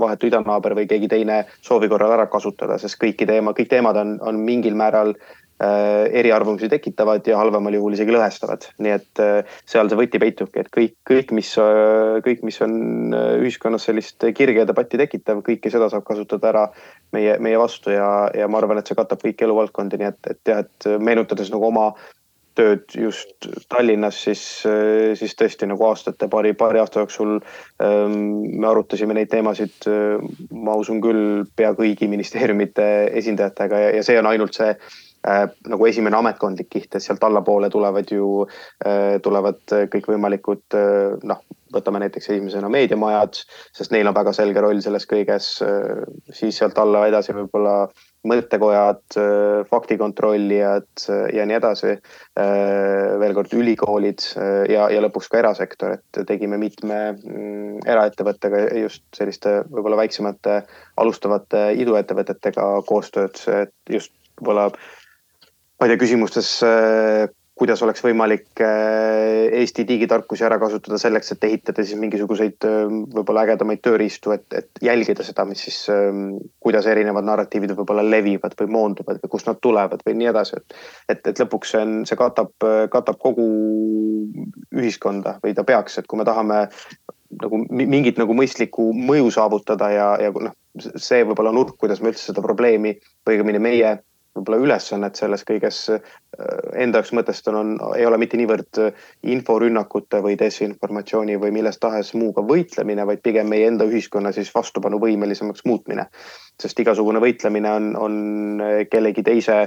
vahetu idanaaber või keegi teine soovi korral ära kasutada, sest kõiki teema, kõik teemad on, on mingil määral Äh, eriarvamusi tekitavad ja halvemal juhul isegi lõhestavad. nii et äh, seal see võti peitubki, et kõik, kõik, mis, äh, kõik, mis on ühiskonnas sellist kirge debatti tekitav, kõike seda saab kasutada ära meie, meie vastu ja, ja ma arvan, et see katab kõiki eluvaldkondi, nii et, et jah, et meenutades nagu oma tööd just Tallinnas, siis, siis tõesti nagu aastate, paari, paari aasta jooksul ähm, me arutasime neid teemasid, ma usun küll, pea kõigi ministeeriumite esindajatega ja, ja see on ainult see äh, nagu esimene ametkondlik kiht, et sealt allapoole tulevad ju äh,, tulevad kõikvõimalikud äh, noh, võtame näiteks esimesena meediamajad, sest neil on väga selge roll selles kõiges äh,. siis sealt alla edasi võib-olla mõttekojad, äh, faktikontrollijad äh, ja nii edasi. Äh, veel kord ülikoolid ja, ja lõpuks ka erasektor, et tegime mitme mm, eraettevõttega just selliste võib-olla väiksemate alustavate iduettevõtetega koostööd, et just võib-olla ma ei tea, küsimustes kuidas oleks võimalik äh, Eesti digitarkusi ära kasutada selleks, et ehitada siis mingisuguseid äh, võib-olla ägedamaid tööriistu, et, et jälgida seda, mis siis, ähm, kuidas erinevad narratiivid võib-olla levivad või moonduvad või kust nad tulevad või nii edasi, et, et lõpuks see on, see katab, katab kogu ühiskonda või ta peaks, et kui me tahame nagu mingit nagu mõistlikku mõju saavutada ja, ja noh, see võib-olla nurk, kuidas me üldse seda probleemi või õigemini meie võib-olla ülesannet selles kõiges äh, enda jaoks mõtestan, on, ei ole mitte niivõrd äh, inforünnakute või desinformatsiooni või milles tahes muuga võitlemine, vaid pigem meie enda ühiskonna siis vastupanuvõimelisemaks muutmine. sest igasugune võitlemine on, on äh, kellegi teise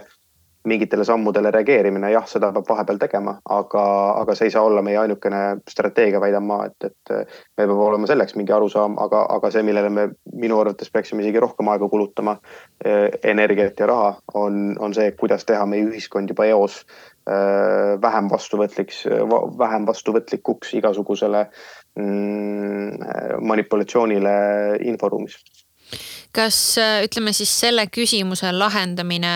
mingitele sammudele reageerimine, jah, seda peab vahepeal tegema, aga, aga see ei saa olla meie ainukene strateegia, väidan ma, et, et meil peab olema selleks mingi arusaam, aga, aga see, millele me minu arvates peaksime isegi rohkem aega kulutama, eh, energiat ja raha, on, on see, kuidas teha meie ühiskond juba eos eh, vähem vastuvõtliks, vähem vastuvõtlikuks igasugusele mm, manipulatsioonile inforuumis. kas ütleme siis selle küsimuse lahendamine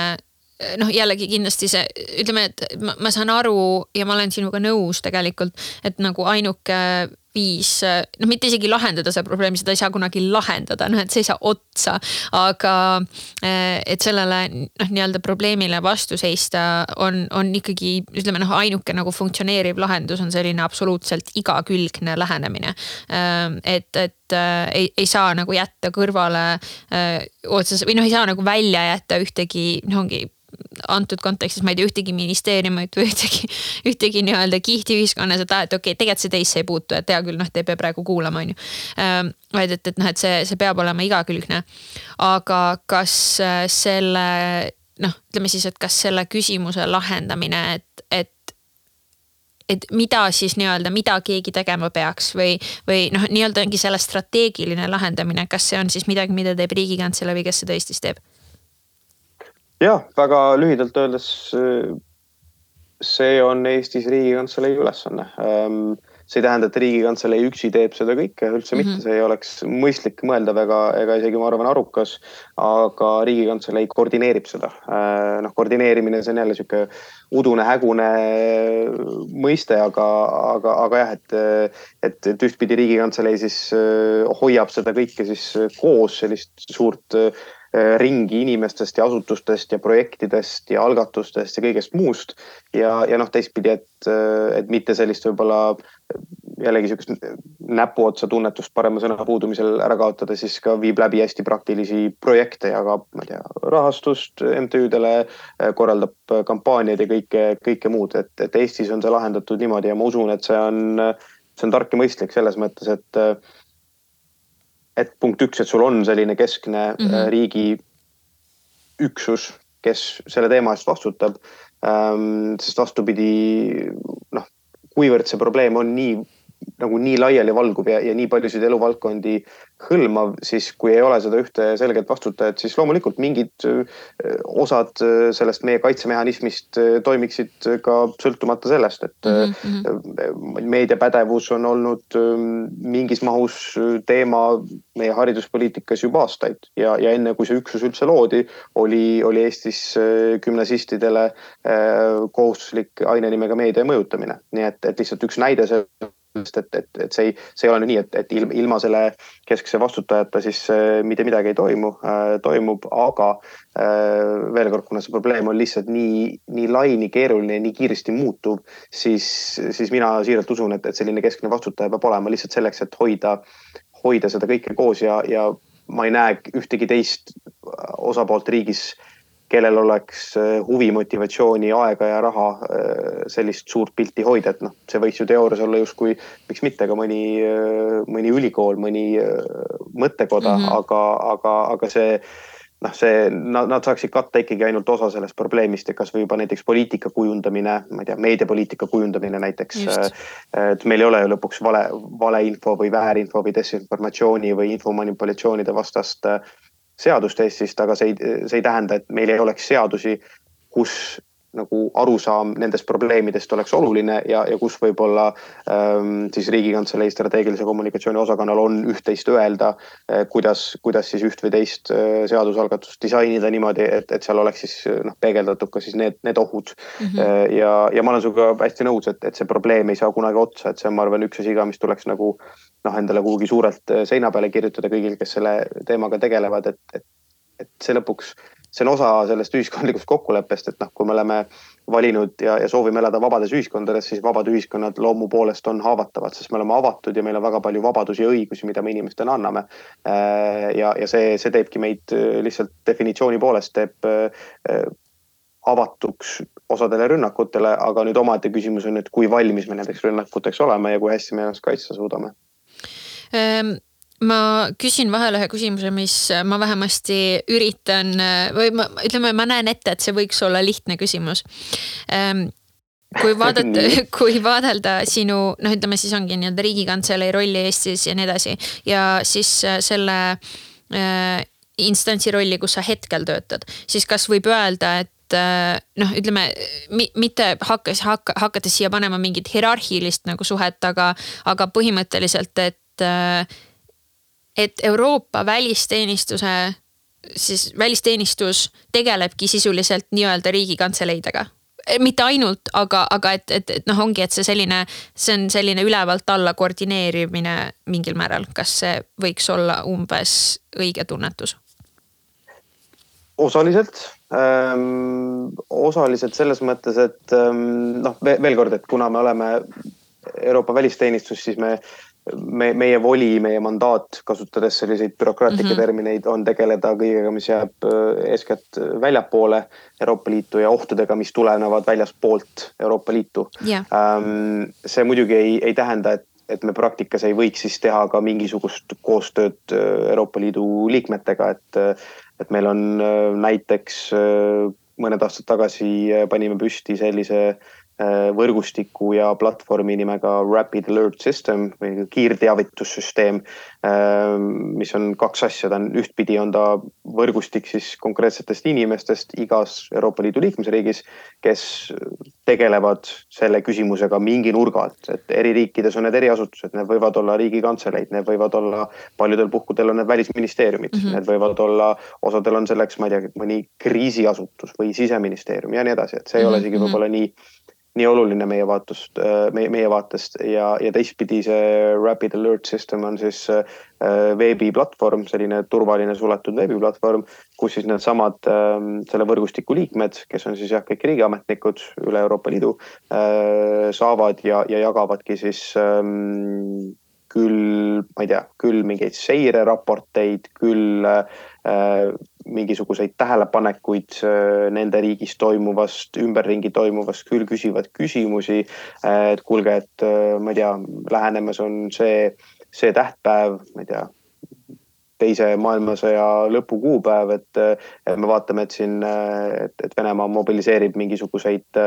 noh, jällegi kindlasti see, ütleme, et ma, ma saan aru ja ma olen sinuga nõus tegelikult, et nagu ainuke viis, noh, mitte isegi lahendada seda probleemi, seda ei saa kunagi lahendada, noh, et see ei saa otsa. aga eh, et sellele noh, nii-öelda probleemile vastu seista on, on ikkagi ütleme noh, ainuke nagu funktsioneeriv lahendus on selline absoluutselt igakülgne lähenemine. Eh, et, et eh, ei, ei saa nagu jätta kõrvale otseselt või noh, ei saa nagu välja jätta ühtegi, noh ongi antud kontekstis ma ei tea ühtegi ministeeriumit või ühtegi, ühtegi nii-öelda kihti ühiskonnas, et aa, et okei okay,, tegelikult see teisse ei puutu, et hea küll, noh, te ei pea praegu kuulama, on ju. Ehm, vaid et, et noh, et see, see peab olema igakülgne. aga kas äh, selle noh, ütleme siis, et kas selle küsimuse lahendamine, et, et et mida siis nii-öelda, mida keegi tegema peaks või, või noh, nii-öelda ongi selle strateegiline lahendamine, kas see on siis midagi, mida teeb Riigikantselei või kes seda Eestis teeb? Jah, väga lühidalt öeldes see on Eestis Riigikantselei ülesanne. Ehm, see ei tähenda, et Riigikantselei üksi teeb seda kõike, üldse mm -hmm. mitte, see ei oleks mõistlik mõeldav ega, ega isegi ma arvan, arukas. aga Riigikantselei koordineerib seda. Ehm, noh, koordineerimine, see on jälle sihuke udune, hägune mõiste, aga, aga, aga jah, et, et, et ühtpidi Riigikantselei siis hoiab seda kõike siis koos, sellist suurt Äh, ringi inimestest ja asutustest ja projektidest ja algatustest ja kõigest muust. ja, ja noh, teistpidi, et, äh, et mitte sellist võib-olla jällegi sihukest näpuotsa tunnetust parema sõna puudumisel ära kaotada, siis ka viib läbi hästi praktilisi projekte, jagab, ma ei tea, rahastust MTÜ-dele, äh, korraldab kampaaniaid ja kõike, kõike muud, et, et Eestis on see lahendatud niimoodi ja ma usun, et see on, see on tark ja mõistlik selles mõttes, et et punkt üks, et sul on selline keskne mm -hmm. riigi üksus, kes selle teema eest vastutab. Ähm, sest vastupidi, noh, kuivõrd see probleem on nii nagu nii laialivalguv ja, ja nii paljusid eluvaldkondi hõlmav, siis kui ei ole seda ühte selget vastutajat, siis loomulikult mingid osad sellest meie kaitsemehhanismist toimiksid ka sõltumata sellest, et mm -hmm. meediapädevus on olnud mingis mahus teema meie hariduspoliitikas juba aastaid ja, ja enne kui see üksus üldse loodi, oli, oli Eestis gümnasistidele kohustuslik aine nimega meedia mõjutamine, nii et, et lihtsalt üks näide sellest sest et, et, et see ei, see ei ole nüüd nii, et, et ilma, ilma selle keskse vastutajata siis äh, mitte midagi ei toimu äh,, toimub, aga äh, veel kord, kuna see probleem on lihtsalt nii, nii lai, nii keeruline nii kiiresti muutuv, siis, siis mina siiralt usun, et, et selline keskne vastutaja peab olema lihtsalt selleks, et hoida, hoida seda kõike koos ja, ja ma ei näe ühtegi teist osapoolt riigis kellel oleks äh, huvi, motivatsiooni, aega ja raha äh, sellist suurt pilti hoida, et noh, see võiks ju teoorias olla justkui, miks mitte ka mõni, äh, mõni ülikool, mõni mõttekoda mm, -hmm. aga, aga, aga see noh, see, nad, nad saaksid katta ikkagi ainult osa sellest probleemist ja kasvõi juba näiteks poliitika kujundamine, ma ei tea, meediapoliitika kujundamine näiteks. et meil ei ole ju lõpuks vale, valeinfo või väärinfo või desinformatsiooni või infomanipulatsioonide vastast äh, seadust Eestist, aga see ei, see ei tähenda, et meil ei oleks seadusi, kus nagu arusaam nendest probleemidest oleks oluline ja, ja kus võib-olla ähm, siis Riigikantselei strateegilise kommunikatsiooni osakonnal on üht-teist öelda äh,, kuidas, kuidas siis üht või teist äh, seadusalgatust disainida niimoodi, et, et seal oleks siis noh, peegeldatud ka siis need, need ohud mm. -hmm. Äh, ja, ja ma olen sinuga hästi nõus, et, et see probleem ei saa kunagi otsa, et see on, ma arvan, üks asi ka, mis tuleks nagu noh, endale kuhugi suurelt seina peale kirjutada kõigil, kes selle teemaga tegelevad, et, et, et see lõpuks see on osa sellest ühiskondlikust kokkuleppest, et noh, kui me oleme valinud ja, ja soovime elada vabades ühiskondades, siis vabad ühiskonnad loomu poolest on haavatavad, sest me oleme avatud ja meil on väga palju vabadusi ja õigusi, mida me inimestena anname. Äh, ja, ja see, see teebki meid äh, lihtsalt definitsiooni poolest teeb äh, avatuks osadele rünnakutele, aga nüüd omaette küsimus on, et kui valmis me nendeks rünnakuteks oleme ja kui hästi me ennast kaitsta suudame ähm ma küsin vahele ühe küsimuse, mis ma vähemasti üritan või ma ütleme, ma näen ette, et see võiks olla lihtne küsimus. Ähm, kui vaadata, kui vaadelda sinu noh, ütleme siis ongi nii-öelda riigikantselei rolli Eestis ja nii edasi ja siis äh, selle äh, instantsi rolli, kus sa hetkel töötad, siis kas võib öelda, et äh, noh, ütleme mitte hakkas, hakka, hakates siia panema mingit hierarhilist nagu suhet, aga, aga põhimõtteliselt, et äh, et Euroopa välisteenistuse, siis välisteenistus tegelebki sisuliselt nii-öelda riigikantseleidega. Mitte ainult, aga, aga et, et, et noh, ongi, et see selline, see on selline ülevalt alla koordineerimine mingil määral, kas see võiks olla umbes õige tunnetus? osaliselt. Ähm,, osaliselt selles mõttes, et ähm, noh, veel kord, et kuna me oleme Euroopa välisteenistus, siis me me, meie voli, meie mandaat, kasutades selliseid bürokraatlikke mm -hmm. termineid, on tegeleda kõigega, mis jääb äh, eeskätt väljapoole Euroopa Liitu ja ohtudega, mis tulenevad väljaspoolt Euroopa Liitu yeah.. see muidugi ei, ei tähenda, et, et me praktikas ei võiks siis teha ka mingisugust koostööd äh, Euroopa Liidu liikmetega, et, et meil on äh, näiteks mõned aastad tagasi panime püsti sellise Äh, võrgustiku ja platvormi nimega Rapid Alert System või kiirteavitussüsteem. Äh, mis on kaks asja, ta on ühtpidi on ta võrgustik siis konkreetsetest inimestest igas Euroopa Liidu liikmesriigis, kes tegelevad selle küsimusega mingi nurga alt, et eri riikides on need eriasutused, need võivad olla riigikantseleid, need võivad olla, paljudel puhkudel on need välisministeeriumid mm, -hmm. need võivad olla, osadel on selleks, ma ei tea, mõni kriisiasutus või siseministeerium ja nii edasi, et see ei mm -hmm. ole isegi võib-olla nii nii oluline meie vaatust, äh, meie, meie vaatest. Ja, ja teistpidi see Rapid Alert System on siis äh, veebiplatvorm, selline turvaline suletud veebiplatvorm, kus siis needsamad ähm, selle võrgustiku liikmed, kes on siis jah, kõik riigiametnikud üle Euroopa Liidu, äh, saavad ja, ja jagavadki siis ähm, küll, ma ei tea, küll mingeid seireraporteid, küll mingisuguseid tähelepanekuid äh, nende riigis toimuvast, ümberringi toimuvast, küll küsivad küsimusi äh,. et kuulge, et äh, ma ei tea, lähenemas on see, see tähtpäev, ma ei tea teise maailmasõja lõpu kuupäev, et, et me vaatame, et siin, et, et Venemaa mobiliseerib mingisuguseid,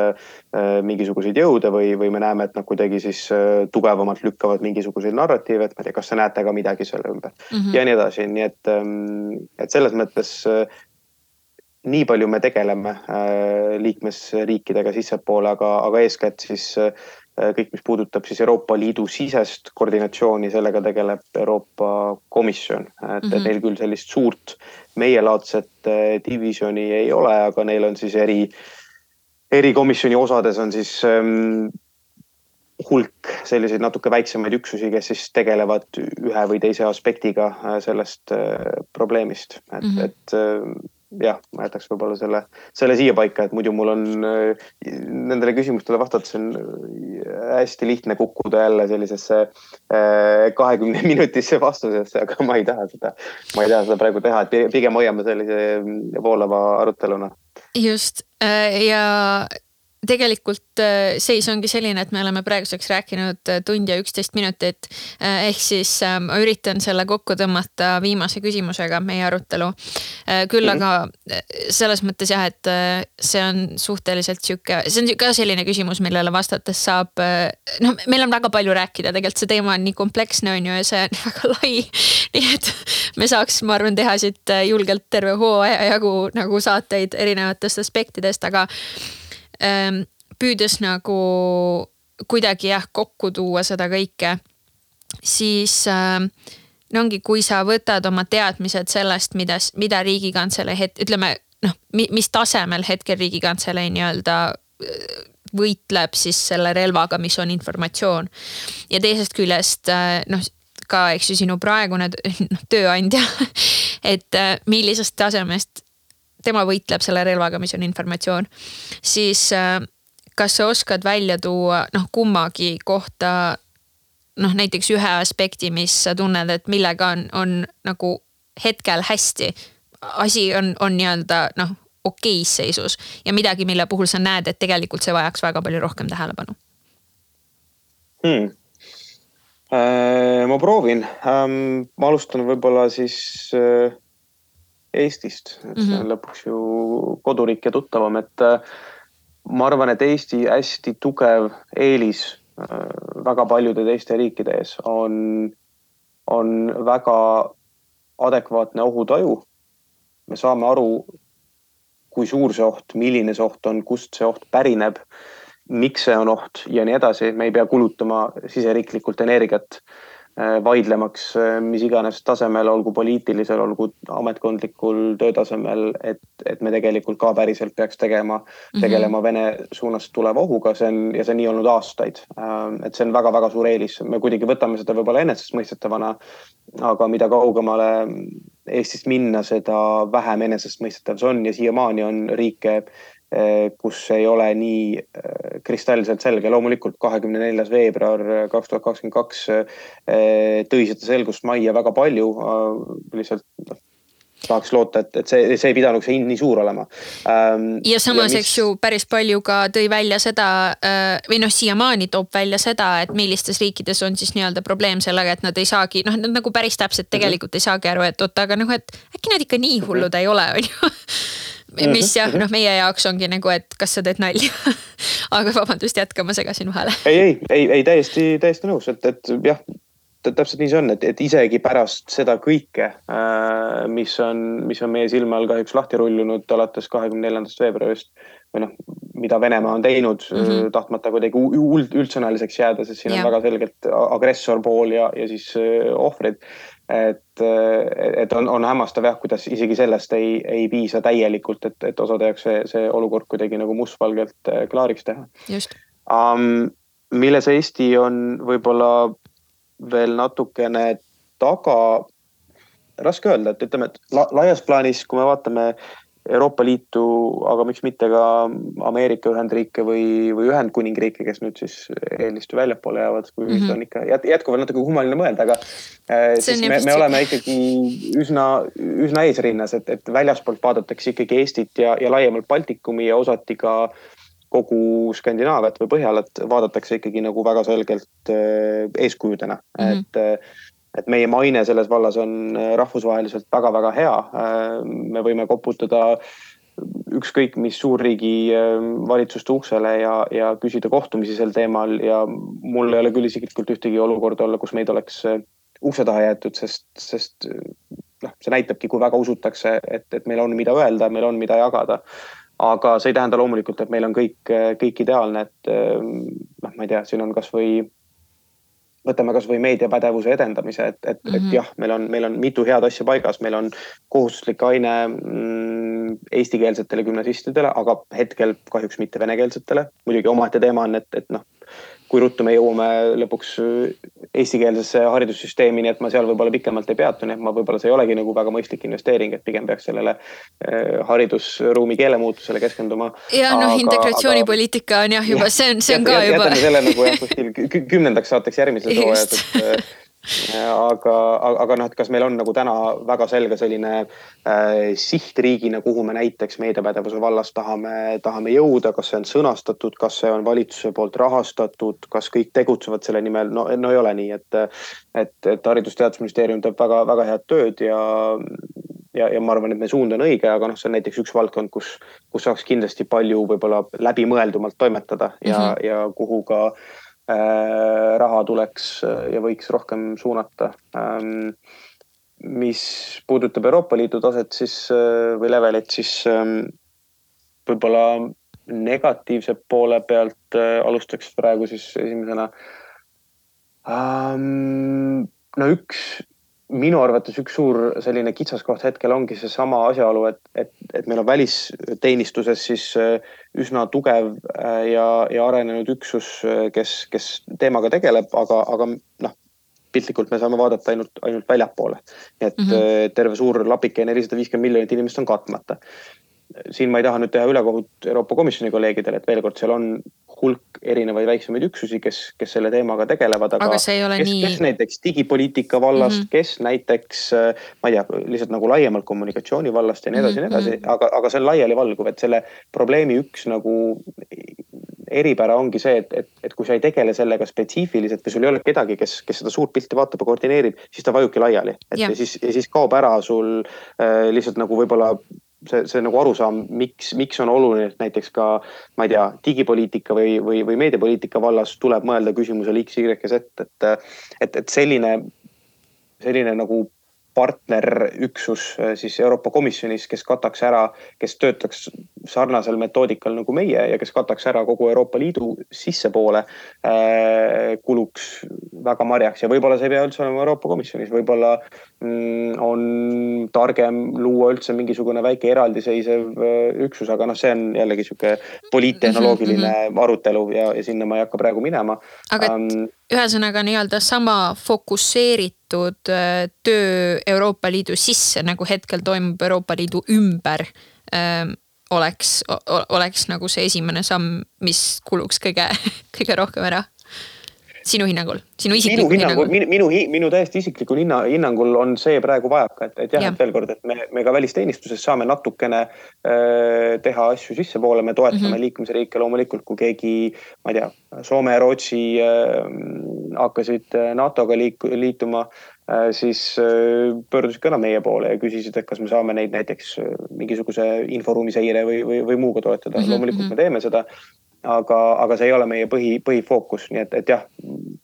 mingisuguseid jõude või, või me näeme, et nad kuidagi siis tugevamalt lükkavad mingisuguseid narratiive, et ma ei tea, kas te näete ka midagi selle ümber mm -hmm. ja nii edasi, nii et, et selles mõttes nii palju me tegeleme liikmesriikidega sissepoole, aga, aga eeskätt siis Äh, kõik, mis puudutab siis Euroopa Liidu sisest koordinatsiooni, sellega tegeleb Euroopa Komisjon, et mm -hmm. neil küll sellist suurt meielaadset äh, divisjoni ei ole, aga neil on siis eri, erikomisjoni osades on siis ähm, hulk selliseid natuke väiksemaid üksusi, kes siis tegelevad ühe või teise aspektiga äh, sellest probleemist, et mm, -hmm. et jah, ma jätaks võib-olla selle, selle siiapaika, et muidu mul on äh, nendele küsimustele vastates on äh, hästi lihtne kukkuda jälle sellisesse äh, kahekümne minutisse vastusesse, aga ma ei taha seda, ma ei taha seda praegu teha, et pigem hoiame sellise voolava aruteluna. just ja tegelikult äh, seis ongi selline, et me oleme praeguseks rääkinud äh, tund ja üksteist minutit. Äh, ehk siis ma üritan selle kokku tõmmata viimase küsimusega meie arutelu. küll mhm. aga selles mõttes jah, et see on suhteliselt sihuke, see on ka selline küsimus, millele vastates saab. noh, meil on väga palju rääkida, tegelikult see teema on nii kompleksne on ju ja see on väga lai. nii et me saaks, ma arvan, teha siit julgelt terve hooaja jagu nagu saateid erinevatest aspektidest, aga püüdes nagu kuidagi jah, kokku tuua seda kõike, siis no ongi, kui sa võtad oma teadmised sellest, mida, mida riigikantselei het-, ütleme noh, mis tasemel hetkel riigikantselei nii-öelda võitleb siis selle relvaga, mis on informatsioon. ja teisest küljest noh, ka eks ju sinu praegune noh, tööandja et millisest tasemest tema võitleb selle relvaga, mis on informatsioon, siis äh, kas sa oskad välja tuua noh, kummagi kohta noh, näiteks ühe aspekti, mis sa tunned, et millega on, on nagu hetkel hästi. asi on, on nii-öelda noh, okeis seisus ja midagi, mille puhul sa näed, et tegelikult see vajaks väga palju rohkem tähelepanu. Hmm.. Äh, ma proovin. Ähm,, ma alustan võib-olla siis äh Eestist, et see on mhm. lõpuks ju koduriik ja tuttavam, et äh, ma arvan, et Eesti hästi tugev eelis äh, väga paljude teiste riikide ees on, on väga adekvaatne ohutaju. me saame aru, kui suur see oht, milline see oht on, kust see oht pärineb, miks see on oht ja nii edasi, me ei pea kulutama siseriiklikult energiat vaidlemaks mis iganes tasemel, olgu poliitilisel, olgu ametkondlikul töötasemel, et, et me tegelikult ka päriselt peaks tegema mm, -hmm. tegelema Vene suunast tuleva ohuga, see on ja see on nii olnud aastaid. et see on väga-väga suur eelis, me kuidagi võtame seda võib-olla enesestmõistetavana, aga mida kaugemale Eestist minna, seda vähem enesestmõistetav see on ja siiamaani on riike kus ei ole nii eh, kristalselt selge. loomulikult kahekümne neljas veebruar eh, kaks tuhat kakskümmend kaks tõi seda selgust majja väga palju. lihtsalt noh, tahaks loota, et, et see, see ei pidanuks see hind nii suur olema ähm,. ja samas, eks ju, päris palju ka tõi välja seda või noh, siiamaani toob välja seda, et millistes riikides on siis nii-öelda probleem sellega, et nad ei saagi, noh, nad nagu päris täpselt mhm. tegelikult mm -hmm. ei saagi aru, et oot, aga noh, et äkki nad ikka nii hullud mm -hmm. ei ole, on ju Mhm, mis jah, noh, meie jaoks ongi nagu, et kas sa teed nalja aga vabandust, jätka, ma segasin vahele. ei, ei, ei, ei täiesti, täiesti nõus, et, et jah, täpselt nii see on, et, et isegi pärast seda kõike, äh, mis on, mis on meie silme all kahjuks lahti rullunud alates kahekümne neljandast veebruarist või noh, mida Venemaa on teinud mm, -hmm. tahtmata kuidagi üld, üldsõnaliseks jääda, sest siin ja. on väga selgelt agressor pool ja, ja siis äh, ohvrid et, et on, on hämmastav jah, kuidas isegi sellest ei, ei piisa täielikult, et, et osade jaoks see, see olukord kuidagi nagu mustvalgelt äh, klaariks teha. Um, milles Eesti on võib-olla veel natukene taga, raske öelda, et ütleme, et la, laias plaanis, kui me vaatame Euroopa Liitu, aga miks mitte ka Ameerika Ühendriike või, või Ühendkuningriike, kes nüüd siis eelist väljapoole jäävad, kui mm -hmm. on ikka jätkuvalt natuke kummaline mõelda, aga äh, siis me, me oleme ikkagi üsna, üsna eesrinnas, et, et väljaspoolt vaadatakse ikkagi Eestit ja, ja laiemalt Baltikumi ja osati ka kogu Skandinaaviat või Põhjalat vaadatakse ikkagi nagu väga selgelt äh, eeskujudena mm, -hmm. et äh, et meie maine selles vallas on äh, rahvusvaheliselt väga-väga hea. Äh, me võime koputada ükskõik mis suurriigi äh, valitsuste uksele ja, ja küsida kohtumisi sel teemal ja mul ei ole küll isiklikult ühtegi olukorda olla, kus meid oleks ukse taha jäetud, sest, sest noh, see näitabki, kui väga usutakse, et, et meil on, mida öelda, meil on, mida jagada. aga see ei tähenda loomulikult, et meil on kõik, kõik ideaalne, et noh, ma ei tea, siin on kasvõi võtame kasvõi meediapädevuse edendamise, et, et mm, -hmm. et mhm. jah, meil on, meil on mitu head asja paigas, meil on kohustuslik aine mm, eestikeelsetele gümnasistidele, aga hetkel kahjuks mitte venekeelsetele. muidugi omaette teema on, et, et noh, kui ruttu me jõuame lõpuks eestikeelsesse haridussüsteemi, nii et ma seal võib-olla pikemalt ei peatu, nii et ma võib-olla see ei olegi nagu väga mõistlik investeering, et pigem peaks sellele eh, haridusruumi keelemuutusele keskenduma. ja noh, integratsioonipoliitika on jah juba, see on, see on ka juba. jätame selle nagu jah, kuskil kümnendaks saateks järgmises hooajas, et eh, aga, aga noh, et kas meil on nagu täna väga selge selline äh, sihtriigina, kuhu me näiteks meediapädevuse vallas tahame, tahame jõuda, kas see on sõnastatud, kas see on valitsuse poolt rahastatud, kas kõik tegutsevad selle nimel, no, no ei ole nii, et, et, et Haridus-Teadusministeerium teeb väga-väga head tööd ja ja, ja ma arvan, et meie suund on õige, aga noh, see on näiteks üks valdkond, kus, kus saaks kindlasti palju võib-olla läbimõeldumalt toimetada ja mm, -hmm. ja kuhu ka Äh, raha tuleks äh, ja võiks rohkem suunata. Ähm, mis puudutab Euroopa Liidu taset, siis äh, või levelit, siis ähm, võib-olla negatiivse poole pealt alustaks praegu siis esimesena. Ähm, no üks minu arvates üks suur selline kitsaskoht hetkel ongi seesama asjaolu, et, et, et meil on välisteenistuses siis äh, üsna tugev äh, ja, ja arenenud üksus, äh, kes, kes teemaga tegeleb, aga, aga noh, piltlikult me saame vaadata ainult, ainult väljapoole. et mm -hmm. terve suur lapike nelisada viiskümmend miljonit inimest on katmata siin ma ei taha nüüd teha ülekohut Euroopa Komisjoni kolleegidele, et veel kord, seal on hulk erinevaid väiksemaid üksusi, kes, kes selle teemaga tegelevad, aga, aga kes, nii... kes näiteks digipoliitika vallast mm, -hmm. kes näiteks, ma ei tea, lihtsalt nagu laiemalt kommunikatsiooni vallast ja nii edasi ja nii edasi, mhm. aga, aga see on laialivalguv, et selle probleemi üks nagu eripära ongi see, et, et, et kui sa ei tegele sellega spetsiifiliselt või sul ei ole kedagi, kes, kes seda suurt pilti vaatab ja koordineerib, siis ta vajubki laiali. et ja. ja siis, ja siis kaob ära sul äh, lihtsalt nagu võib-olla see, see nagu arusaam, miks, miks on oluline, et näiteks ka ma ei tea, digipoliitika või, või, või meediapoliitika vallas tuleb mõelda küsimusele X, Y ja Z, et, et, et selline, selline nagu partnerüksus äh, siis Euroopa Komisjonis, kes kataks ära, kes töötaks sarnasel metoodikal nagu meie ja kes kataks ära kogu Euroopa Liidu sissepoole, äh, kuluks väga marjaks ja võib-olla see ei pea üldse olema Euroopa Komisjonis, võib-olla mm, on targem luua üldse mingisugune väike eraldiseisev äh, üksus, aga noh, see on jällegi sihuke poliittehnoloogiline mm -hmm. arutelu ja, ja sinna ma ei hakka praegu minema. aga et um, ühesõnaga nii-öelda sama fokusseeritud äh, töö Euroopa Liidu sisse, nagu hetkel toimub Euroopa Liidu ümber ähm, oleks, oleks nagu see esimene samm, mis kuluks kõige, kõige rohkem ära sinu hinnangul, sinu isiklikul hinnangul? minu, minu, minu täiesti isiklikul hinna, hinnangul on see praegu vajaka, et, et jah ja., et veel kord, et me, me ka välisteenistuses saame natukene äh, teha asju sissepoole, me toetame mm -hmm. liikumisriike loomulikult, kui keegi, ma ei tea, Soome ja Rootsi äh, hakkasid äh, NATO-ga liik-, liituma äh,, siis äh, pöördusid ka nad meie poole ja küsisid, et kas me saame neid näiteks mingisuguse inforuumi seire või, või, või muuga toetada mm. -hmm. loomulikult mhm. me teeme seda aga, aga see ei ole meie põhi, põhifookus, nii et, et jah,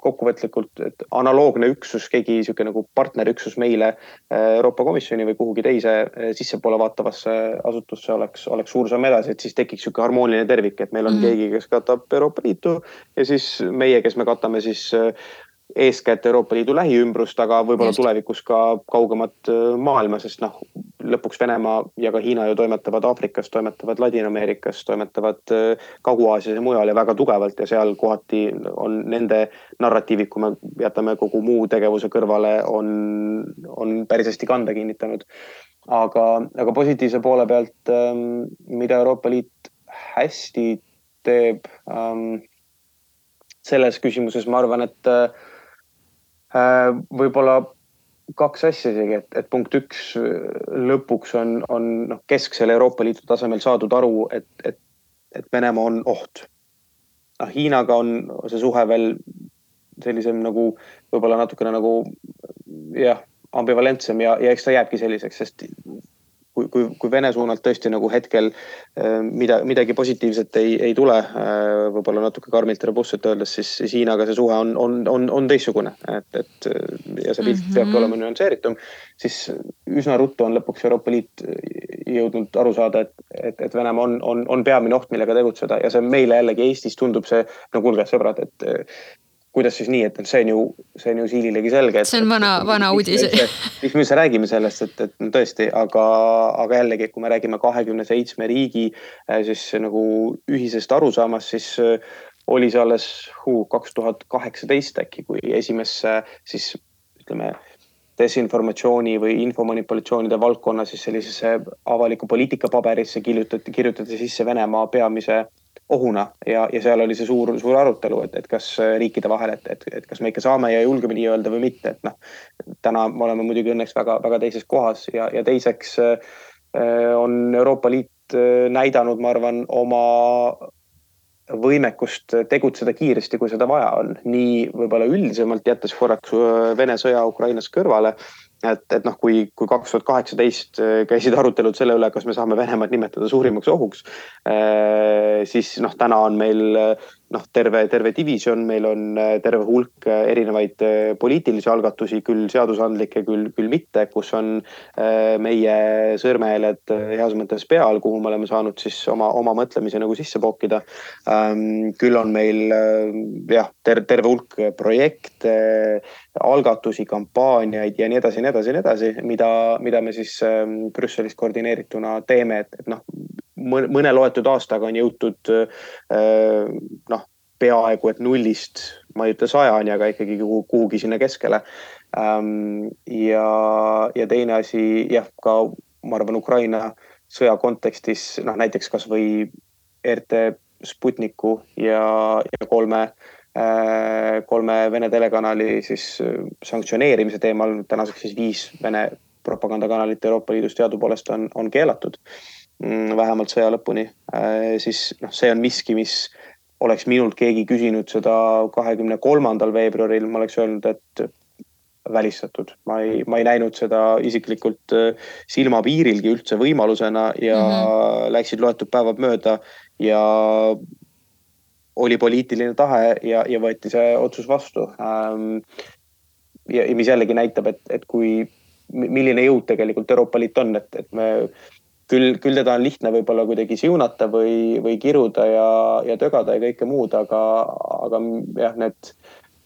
kokkuvõtlikult, et analoogne üksus, keegi sihuke nagu partnerüksus meile äh, Euroopa Komisjoni või kuhugi teise äh, sissepoole vaatavasse asutusse oleks, oleks suur samm edasi, et siis tekiks sihuke harmooniline tervik, et meil on mm. keegi, kes katab Euroopa Liitu ja siis meie, kes me katame siis äh, eeskätt Euroopa Liidu lähiümbrust, aga võib-olla tulevikus ka kaugemat äh, maailma, sest noh, lõpuks Venemaa ja ka Hiina ju toimetavad Aafrikas, toimetavad Ladina-Ameerikas, toimetavad äh, Kagu-Aasias ja mujal ja väga tugevalt ja seal kohati on nende narratiivid, kui me jätame kogu muu tegevuse kõrvale, on, on päris hästi kanda kinnitanud. aga, aga positiivse poole pealt, ähm, mida Euroopa Liit hästi teeb ähm, selles küsimuses ma arvan, et Äh, võib-olla kaks asja isegi, et, et punkt üks lõpuks on, on noh, kesksel Euroopa Liidu tasemel saadud aru, et, et, et Venemaa on oht. noh, Hiinaga on see suhe veel sellisem nagu võib-olla natukene nagu jah, ambivalentsem ja, ja eks ta jääbki selliseks, sest kui, kui, kui Vene suunalt tõesti nagu hetkel äh, mida, midagi positiivset ei, ei tule, äh, võib-olla natuke karmilt ja robustselt öeldes, siis, siis Hiinaga see suhe on, on, on, on teistsugune, et, et ja see pilt mm -hmm. peabki olema nüansseeritum, siis üsna ruttu on lõpuks Euroopa Liit jõudnud aru saada, et, et, et Venemaa on, on, on peamine oht, millega tegutseda. Ja see meile jällegi Eestis tundub see, no kuulge, sõbrad, et kuidas siis nii, et see on ju, see on ju siililegi selge. see on vana, vana uudis. miks me üldse räägime sellest, et, et no tõesti, aga, aga jällegi, kui me räägime kahekümne seitsme riigi äh, siis nagu ühisest arusaamast, siis äh, oli see alles kaks tuhat kaheksateist äkki, kui esimesse siis ütleme desinformatsiooni või infomanipulatsioonide valdkonna siis sellisesse avaliku poliitika paberisse kirjutati, kirjutati sisse Venemaa peamise ohuna ja, ja seal oli see suur, suur arutelu, et, et kas riikide vahel, et, et, et kas me ikka saame ja julgeme nii öelda või mitte, et noh. täna me oleme muidugi õnneks väga-väga teises kohas ja, ja teiseks äh, on Euroopa Liit äh, näidanud, ma arvan, oma võimekust tegutseda kiiresti, kui seda vaja on, nii võib-olla üldisemalt jättes korraks äh, Vene sõja Ukrainas kõrvale et, et noh, kui, kui kaks tuhat kaheksateist äh, käisid arutelud selle üle, kas me saame Venemaad nimetada suurimaks ohuks, äh, siis noh, täna on meil noh, terve, terve divisjon, meil on äh, terve hulk äh, erinevaid äh, poliitilisi algatusi, küll seadusandlikke, küll, küll mitte, kus on meie sõrmehääled heas mõttes peal, kuhu me oleme saanud siis oma, oma mõtlemise nagu sisse pookida. Ähm, küll on meil jah, terve, terve hulk projekte, algatusi, kampaaniaid ja nii edasi ja nii edasi ja nii edasi, mida, mida me siis ähm, Brüsselis koordineerituna teeme, et, et noh mõne loetud aastaga on jõutud noh, peaaegu et nullist, ma ei ütle sajani, aga ikkagi kuhugi sinna keskele. Ähm, ja, ja teine asi jah, ka ma arvan, Ukraina sõja kontekstis noh, näiteks kasvõi RT Sputniku ja, ja kolme kolme Vene telekanali siis sanktsioneerimise teemal, tänaseks siis viis Vene propagandakanalit Euroopa Liidus teadupoolest on, on keelatud vähemalt sõja lõpuni, äh, siis noh, see on miski, mis oleks minult keegi küsinud seda kahekümne kolmandal veebruaril, ma oleks öelnud, et välistatud. ma ei, ma ei näinud seda isiklikult äh, silmapiirilgi üldse võimalusena ja mm -hmm. läksid loetud päevad mööda ja oli poliitiline tahe ja, ja võeti see otsus vastu. Ähm, ja mis jällegi näitab, et, et kui milline jõud tegelikult Euroopa Liit on, et, et me küll, küll teda on lihtne võib-olla kuidagi siunata või, või kiruda ja, ja tögada ja kõike muud, aga, aga jah, need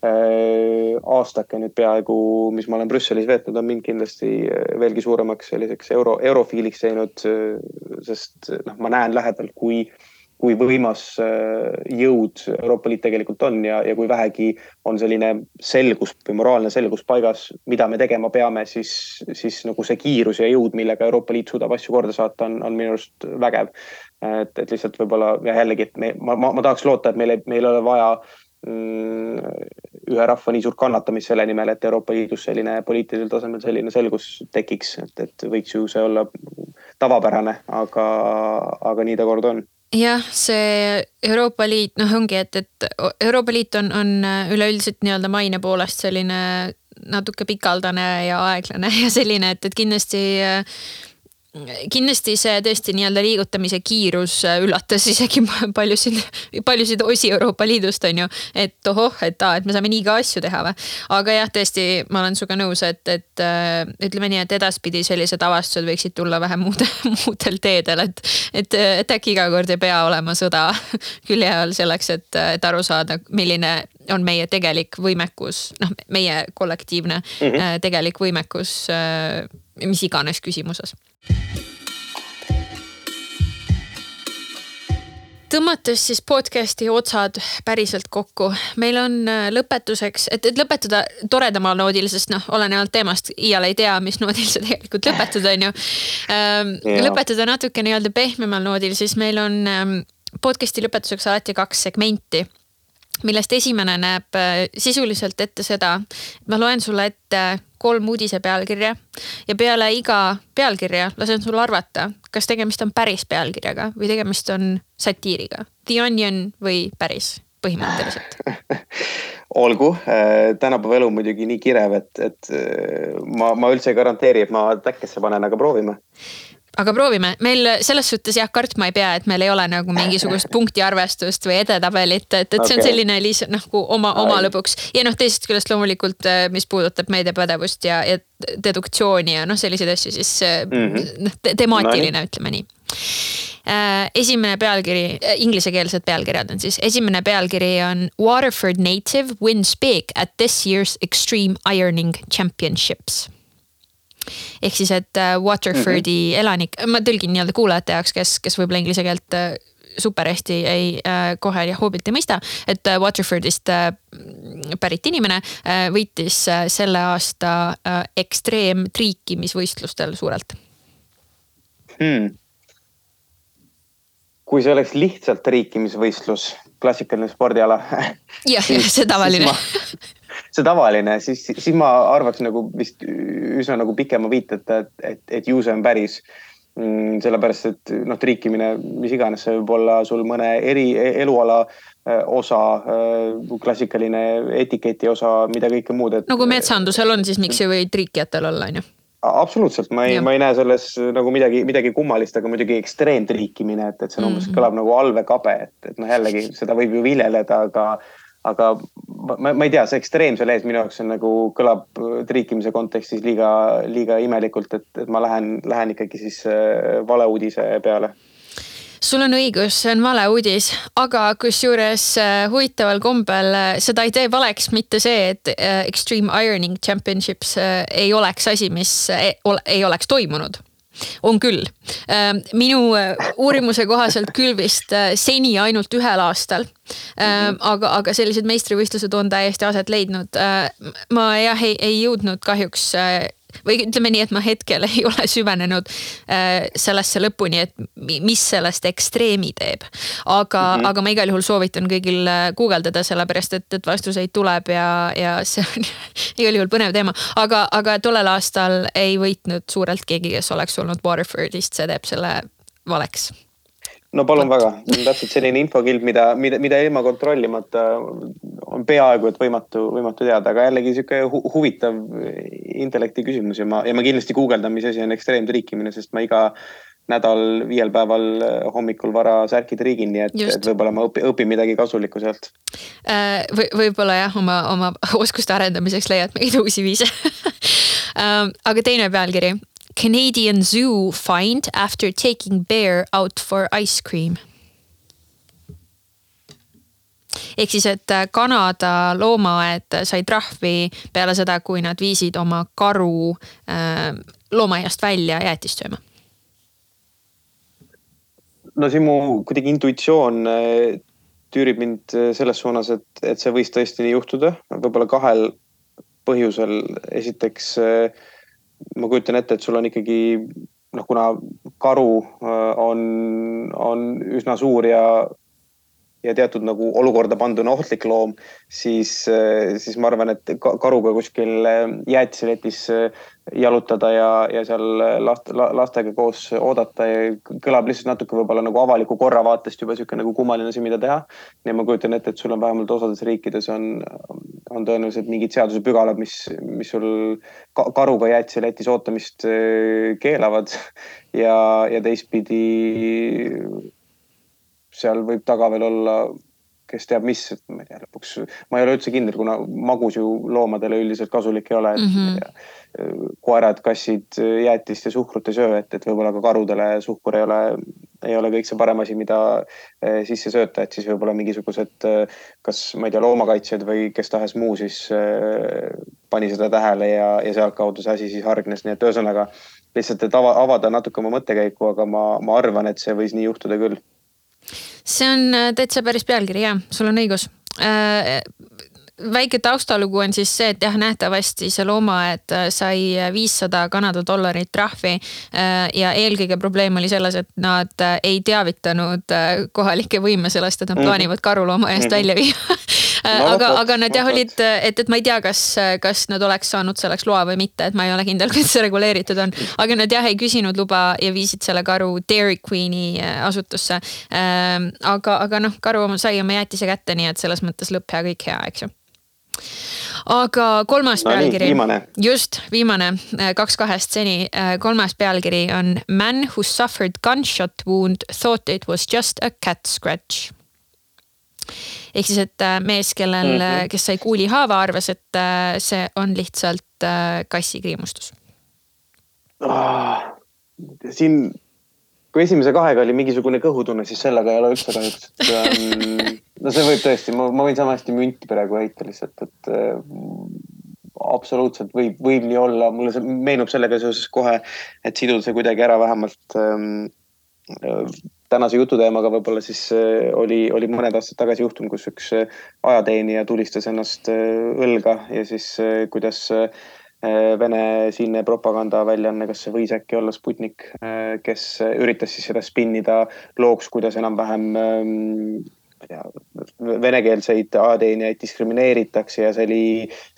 äh, aastake nüüd peaaegu, mis ma olen Brüsselis veetnud, on mind kindlasti äh, veelgi suuremaks selliseks euro, eurofiiliks teinud. Äh, sest noh, ma näen lähedalt, kui äh, kui võimas äh, jõud Euroopa Liit tegelikult on ja, ja kui vähegi on selline selgus või moraalne selgus paigas, mida me tegema peame, siis, siis nagu see kiirus ja jõud, millega Euroopa Liit suudab asju korda saata, on, on minu arust vägev. et, et lihtsalt võib-olla ja jällegi, et me, ma, ma, ma tahaks loota, et meil ei, meil ei ole vaja mm, ühe rahva nii suurt kannatamist selle nimel, et Euroopa Liidus selline poliitilisel tasemel selline selgus tekiks, et, et võiks ju see olla tavapärane, aga, aga nii ta kord on jah, see Euroopa Liit, noh, ongi, et, et Euroopa Liit on, on üleüldiselt nii-öelda maine poolest selline natuke pikaldane ja aeglane ja selline, et, et kindlasti äh, kindlasti see tõesti nii-öelda liigutamise kiirus äh, üllatas isegi paljusid, paljusid osi Euroopa Liidust on ju. et ohoh, et aa, et me saame nii ka asju teha või. aga jah, tõesti, ma olen sinuga nõus, et, et äh, ütleme nii, et edaspidi sellised avastused võiksid tulla vähem muude, muudel teedel, et. et, et äkki iga kord ei pea olema sõda külje all selleks, et, et aru saada, milline on meie tegelik võimekus, noh, meie kollektiivne mm -hmm. tegelik võimekus mis iganes küsimuses tõmmates siis podcast'i otsad päriselt kokku, meil on äh, lõpetuseks, et, et lõpetada toredamal noodil, sest noh, olenevalt teemast iial ei tea, mis noodil sa tegelikult lõpetad, on ju ähm,. lõpetada natuke nii-öelda pehmemal noodil, siis meil on ähm, podcast'i lõpetuseks alati kaks segmenti millest esimene näeb äh, sisuliselt ette seda, et ma loen sulle ette kolm uudise pealkirja ja peale iga pealkirja lasen sul arvata, kas tegemist on päris pealkirjaga või tegemist on satiiriga. The Onion või päris põhimõtteliselt olgu, äh, tänapäeva elu muidugi nii kirev, et, et äh, ma, ma üldse ei garanteeri, et ma täkkesse panen, aga proovime aga proovime, meil selles suhtes jah, kartma ei pea, et meil ei ole nagu mingisugust punktiarvestust või edetabelit, et, et okay. see on selline lihtsalt nagu oma, oma lõbuks. ja noh, teisest küljest loomulikult, äh, mis puudutab meediapädevust ja, ja deduktsiooni ja noh, selliseid asju, siis mm -hmm. noh te, temaatiline no,, ütleme nii äh, esimene pealkiri, inglisekeelsed pealkirjad on siis, esimene pealkiri on Waterford native wins big at this year's extreme ironing championships ehk siis, et äh, Waterfordi mm -hmm. elanik, ma tõlgin nii-öelda kuulajate jaoks, kes, kes võib-olla inglise keelt äh, super hästi ei äh,, kohe ja hoobilt ei mõista, et äh, Waterfordist äh, pärit inimene äh, võitis äh, selle aasta äh, ekstreemtriikimisvõistlustel suurelt. Hmm.. kui see oleks lihtsalt triikimisvõistlus, klassikaline spordiala jah, see tavaline see tavaline, siis, siis ma arvaks nagu vist üsna nagu pikema viiteta, et, et, et ju see on päris mm,. sellepärast, et noh, triikimine, mis iganes, see võib olla sul mõne eri eluala äh, osa, äh, klassikaline etiketi osa, mida kõike muud, et. kui metsandusel on, siis miks ei või triikijatel olla, on ju absoluutselt, ma ei, ma ei näe selles nagu midagi, midagi kummalist, aga muidugi ekstreemtriikimine, et, et see on umbes mm -hmm. kõlab nagu allveekabe, et, et noh, jällegi seda võib ju viljeleda, aga aga ma, ma ei tea, see ekstreemsel ees minu jaoks on nagu kõlab triikimise kontekstis liiga, liiga imelikult, et, et ma lähen, lähen ikkagi siis äh, valeuudise peale. Sul on õigus, see on valeuudis, aga kusjuures äh, huvitaval kombel äh, seda ei tee valeks mitte see, et Extreme Ironing Championships ei oleks asi, mis ei oleks toimunud on küll. Ähm, minu äh, uurimuse kohaselt küll vist äh, seni ainult ühel aastal. Mhm. aga, aga sellised meistrivõistlused on täiesti aset leidnud. Äh, ma jah, ei, ei jõudnud kahjuks või ütleme nii, et ma hetkel ei ole süvenenud äh, sellesse lõpuni, et mis sellest ekstreemi teeb. aga mm, -hmm. aga ma igal juhul soovitan kõigil äh, guugeldada, sellepärast et, et vastuseid tuleb ja, ja see on igal juhul põnev teema. aga, aga tollel aastal ei võitnud suurelt keegi, kes oleks olnud Waterfordist, see teeb selle valeks no palun väga, täpselt selline infokild, mida, mida, mida ilma kontrollimata on peaaegu et võimatu, võimatu teada, aga jällegi sihuke hu huvitav intellekti küsimus ja ma, ja ma kindlasti guugeldan, mis asi on ekstreemtriikimine, sest ma iga nädal viiel päeval hommikul vara särki triigin, nii et, et võib-olla ma õpin, õpin midagi kasulikku sealt. Äh, või võib-olla jah, oma, oma oskuste arendamiseks leiad mingeid uusi viise. Aga teine pealkiri. Canadian zoo fined after taking bear out for ice cream ehk siis, et äh, Kanada loomaaed sai trahvi peale seda, kui nad viisid oma karu äh, loomaaiast välja jäätist sööma. no siin mu kuidagi intuitsioon äh, tüürib mind selles suunas, et, et see võis tõesti nii juhtuda, võib-olla kahel põhjusel. esiteks ma kujutan ette, et sul on ikkagi noh, kuna karu on, on üsna suur ja ja teatud nagu olukorda panduna ohtlik loom, siis, eh, siis ma arvan, et karuga kuskil eh, jäätiseletis eh, jalutada ja, ja seal last, lastega koos oodata kõlab lihtsalt natuke võib-olla nagu avaliku korra vaatest juba sihuke nagu kummaline asi, mida teha. ja ma kujutan ette, et sul on vähemalt osades riikides on, on tõenäoliselt mingid seadusepügalad, mis, mis sul karuga jäätiseletis ootamist keelavad ja, ja teistpidi seal võib taga veel olla, kes teab, mis, et ma ei tea, lõpuks ma ei ole üldse kindel, kuna magus ju loomadele üldiselt kasulik ei ole, et mm -hmm. ma ei tea. koerad, kassid jäätist ja suhkrut ei söö, et, et võib-olla ka karudele suhkur ei ole, ei ole kõik see parem asi, mida eh, sisse sööta, et siis võib-olla mingisugused, eh, kas ma ei tea, loomakaitsjad või kes tahes muu siis eh, pani seda tähele ja, ja sealtkaudu see asi siis hargnes, nii et ühesõnaga lihtsalt, et ava, avada natuke oma mõttekäiku, aga ma, ma arvan, et see võis nii juhtuda küll see on äh, täitsa päris pealkiri ja sul on õigus äh, väike taustalugu on siis see, et jah, nähtavasti see loomaaed äh, sai viissada Kanada dollarit trahvi. ja eelkõige probleem oli selles, et nad ei teavitanud kohalikke võime sellest, et nad mhm. plaanivad karulooma eest mhm. välja viia aga, aga nad jah olid, et, et ma ei tea, kas, kas nad oleks saanud selleks loa või mitte, et ma ei ole kindel, kuidas see reguleeritud on. aga nad jah ei küsinud luba ja viisid selle karu Dairy Queen'i äh, asutusse. Ähm, aga, aga noh, karu sai oma jäätise kätte, nii et selles mõttes lõpp hea, kõik hea, eks ju aga kolmas no, pealkiri. just, viimane, äh, kaks kahest seni. Äh, kolmas pealkiri on Man who suffered gunshot wound thought it was just a cat scratch ehk siis, et äh, mees, kellel mm, -hmm. kes sai kuulihaava, arvas, et äh, see on lihtsalt kassikriimustus ah,. siin, kui esimese kahega oli mingisugune kõhutunne, siis sellega ei ole üldse kahjuks, ähm, no see võib tõesti, ma, ma võin sama hästi münti praegu heita lihtsalt, et äh, absoluutselt võib, võib nii olla, mulle see meenub sellega seoses kohe, et siduda see kuidagi ära vähemalt ähm, tänase jututeemaga võib-olla siis äh, oli, oli mõned aastad tagasi juhtum, kus üks äh, ajateenija tulistas ennast äh, õlga ja siis kuidas Vene siinne propagandaväljaanne, kas see võis äkki olla Sputnik, kes üritas siis seda spinnida looks, kuidas enam-vähem ähm, ma ei tea, venekeelseid ajateenijaid diskrimineeritakse ja see oli,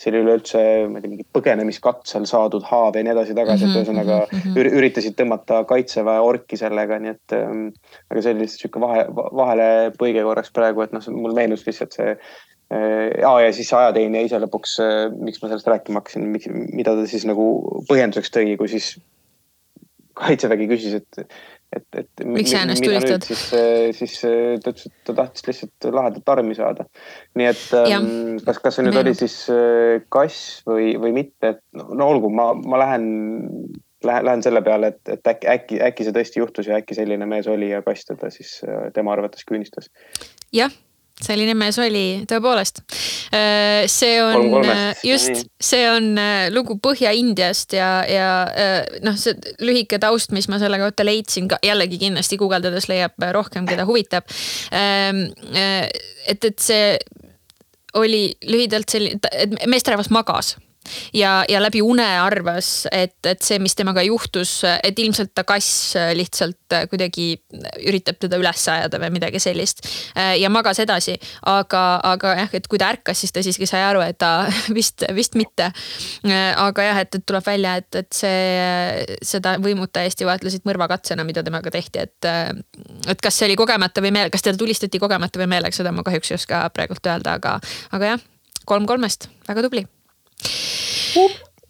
see oli üleüldse, ma ei tea, mingi põgenemiskatsel saadud haav ja nii edasi-tagasi, et mhm, ühesõnaga mm -hmm. üritasid tõmmata kaitseväe orki sellega, nii et ähm,. aga see oli lihtsalt sihuke vahe, vahelepõige korraks praegu, et noh, mul meenus lihtsalt see äh,. ja siis ajateenija ise lõpuks äh,, miks ma sellest rääkima hakkasin, mida ta siis nagu põhjenduseks tõi, kui siis kaitsevägi küsis, et et, et. miks sa ennast tulistad? siis, siis ta ütles, et ta tahtis lihtsalt lahedat armi saada. nii et ja. Ähm, kas, kas see nüüd Meenub. oli siis äh, kass või, või mitte, et no, no olgu, ma, ma lähen, lähen, lähen selle peale, et, et äkki, äkki, äkki see tõesti juhtus ja äkki selline mees oli ja kass teda siis tema arvates küünistas. jah selline mees oli tõepoolest. Äh, see on just, see on äh, lugu Põhja-Indiast ja, ja äh, noh, see lühike taust, mis ma selle kohta leidsin jällegi kindlasti guugeldades leiab rohkem, keda huvitab. Ähm, et, et see oli lühidalt selline, et meesterahvas magas ja, ja läbi une arvas, et, et see, mis temaga juhtus, et ilmselt ta kass lihtsalt kuidagi üritab teda üles ajada või midagi sellist. ja magas edasi, aga, aga jah, et kui ta ärkas, siis ta siiski sai aru, et ta vist, vist mitte. aga jah, et, et tuleb välja, et, et see, seda võimud täiesti vaatlesid mõrvakatsena, mida temaga tehti, et. et kas see oli kogemata või meel-, kas teda tulistati kogemata või meelega, seda ma kahjuks ei oska praegult öelda, aga, aga jah, kolm kolmest, väga tubli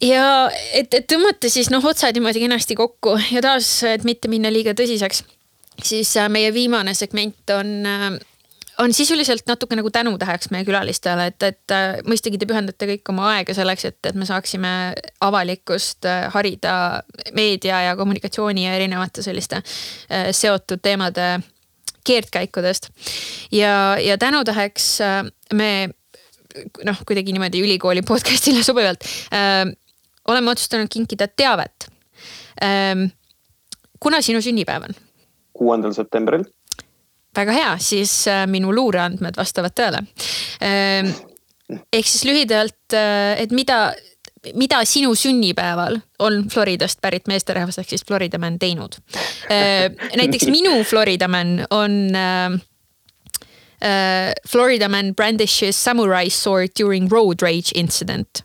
ja et, et tõmmata siis noh, otsad niimoodi kenasti kokku ja taas, et mitte minna liiga tõsiseks, siis äh, meie viimane segment on, äh, on sisuliselt natuke nagu tänutäheks meie külalistele, et, et äh, mõistagi te pühendate kõik oma aega selleks, et, et me saaksime avalikkust harida meedia ja kommunikatsiooni ja erinevate selliste seotud teemade keerdkäikudest. ja, ja tänutäheks me noh, kuidagi niimoodi ülikooli podcast'ile sobivalt äh, oleme otsustanud kinkida teavet ähm,. kuna sinu sünnipäev on? kuuendal septembril väga hea, siis äh, minu luureandmed vastavad tõele. Ähm, ehk siis lühidalt, äh, et mida, mida sinu sünnipäeval on Floridast pärit meesterahvas ehk siis Florida man teinud? Äh, näiteks minu Florida man on Florida man brandishes samurai sword during road rage incident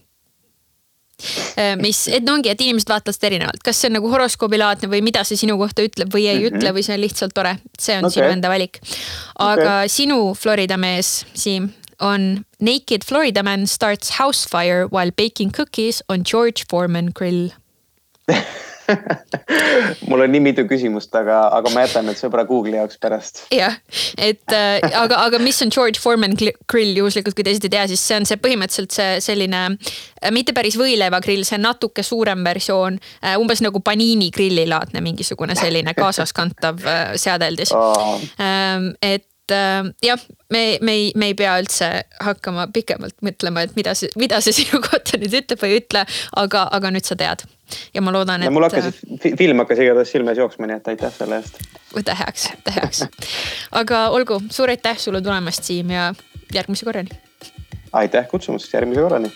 Äh, mis, et ongi, et inimesed vaatavad seda erinevalt, kas see on nagu horoskoobilaadne või mida see sinu kohta ütleb või ei mm -hmm. ütle või see on lihtsalt tore. see on okay. sinu enda valik. aga okay. sinu Florida mees, Siim, on Naked Florida man starts house fire while baking cookies on George Foreman grill mul on nii mitu küsimust, aga, aga ma jätan need sõbra Google'i jaoks pärast. jah, et äh, aga, aga mis on George Foreman grill juhuslikult, kui teised ei tea, siis see on see põhimõtteliselt see selline äh, mitte päris võileivagrill, see natuke suurem versioon äh,, umbes nagu paniini grillilaadne mingisugune selline kaasaskantav äh, seadeldis oh.. Ähm, et jah, me, me ei, me ei pea üldse hakkama pikemalt mõtlema, et mida see, mida see sinu kohta nüüd ütleb või ei ütle, aga, aga nüüd sa tead ja ma loodan, et. mul hakkas, film hakkas igatahes silme ees jooksma, nii et aitäh selle eest. võta heaks, võta heaks. aga olgu, suur aitäh sulle tulemast, Siim ja järgmise korrani. aitäh kutsumast, järgmise korrani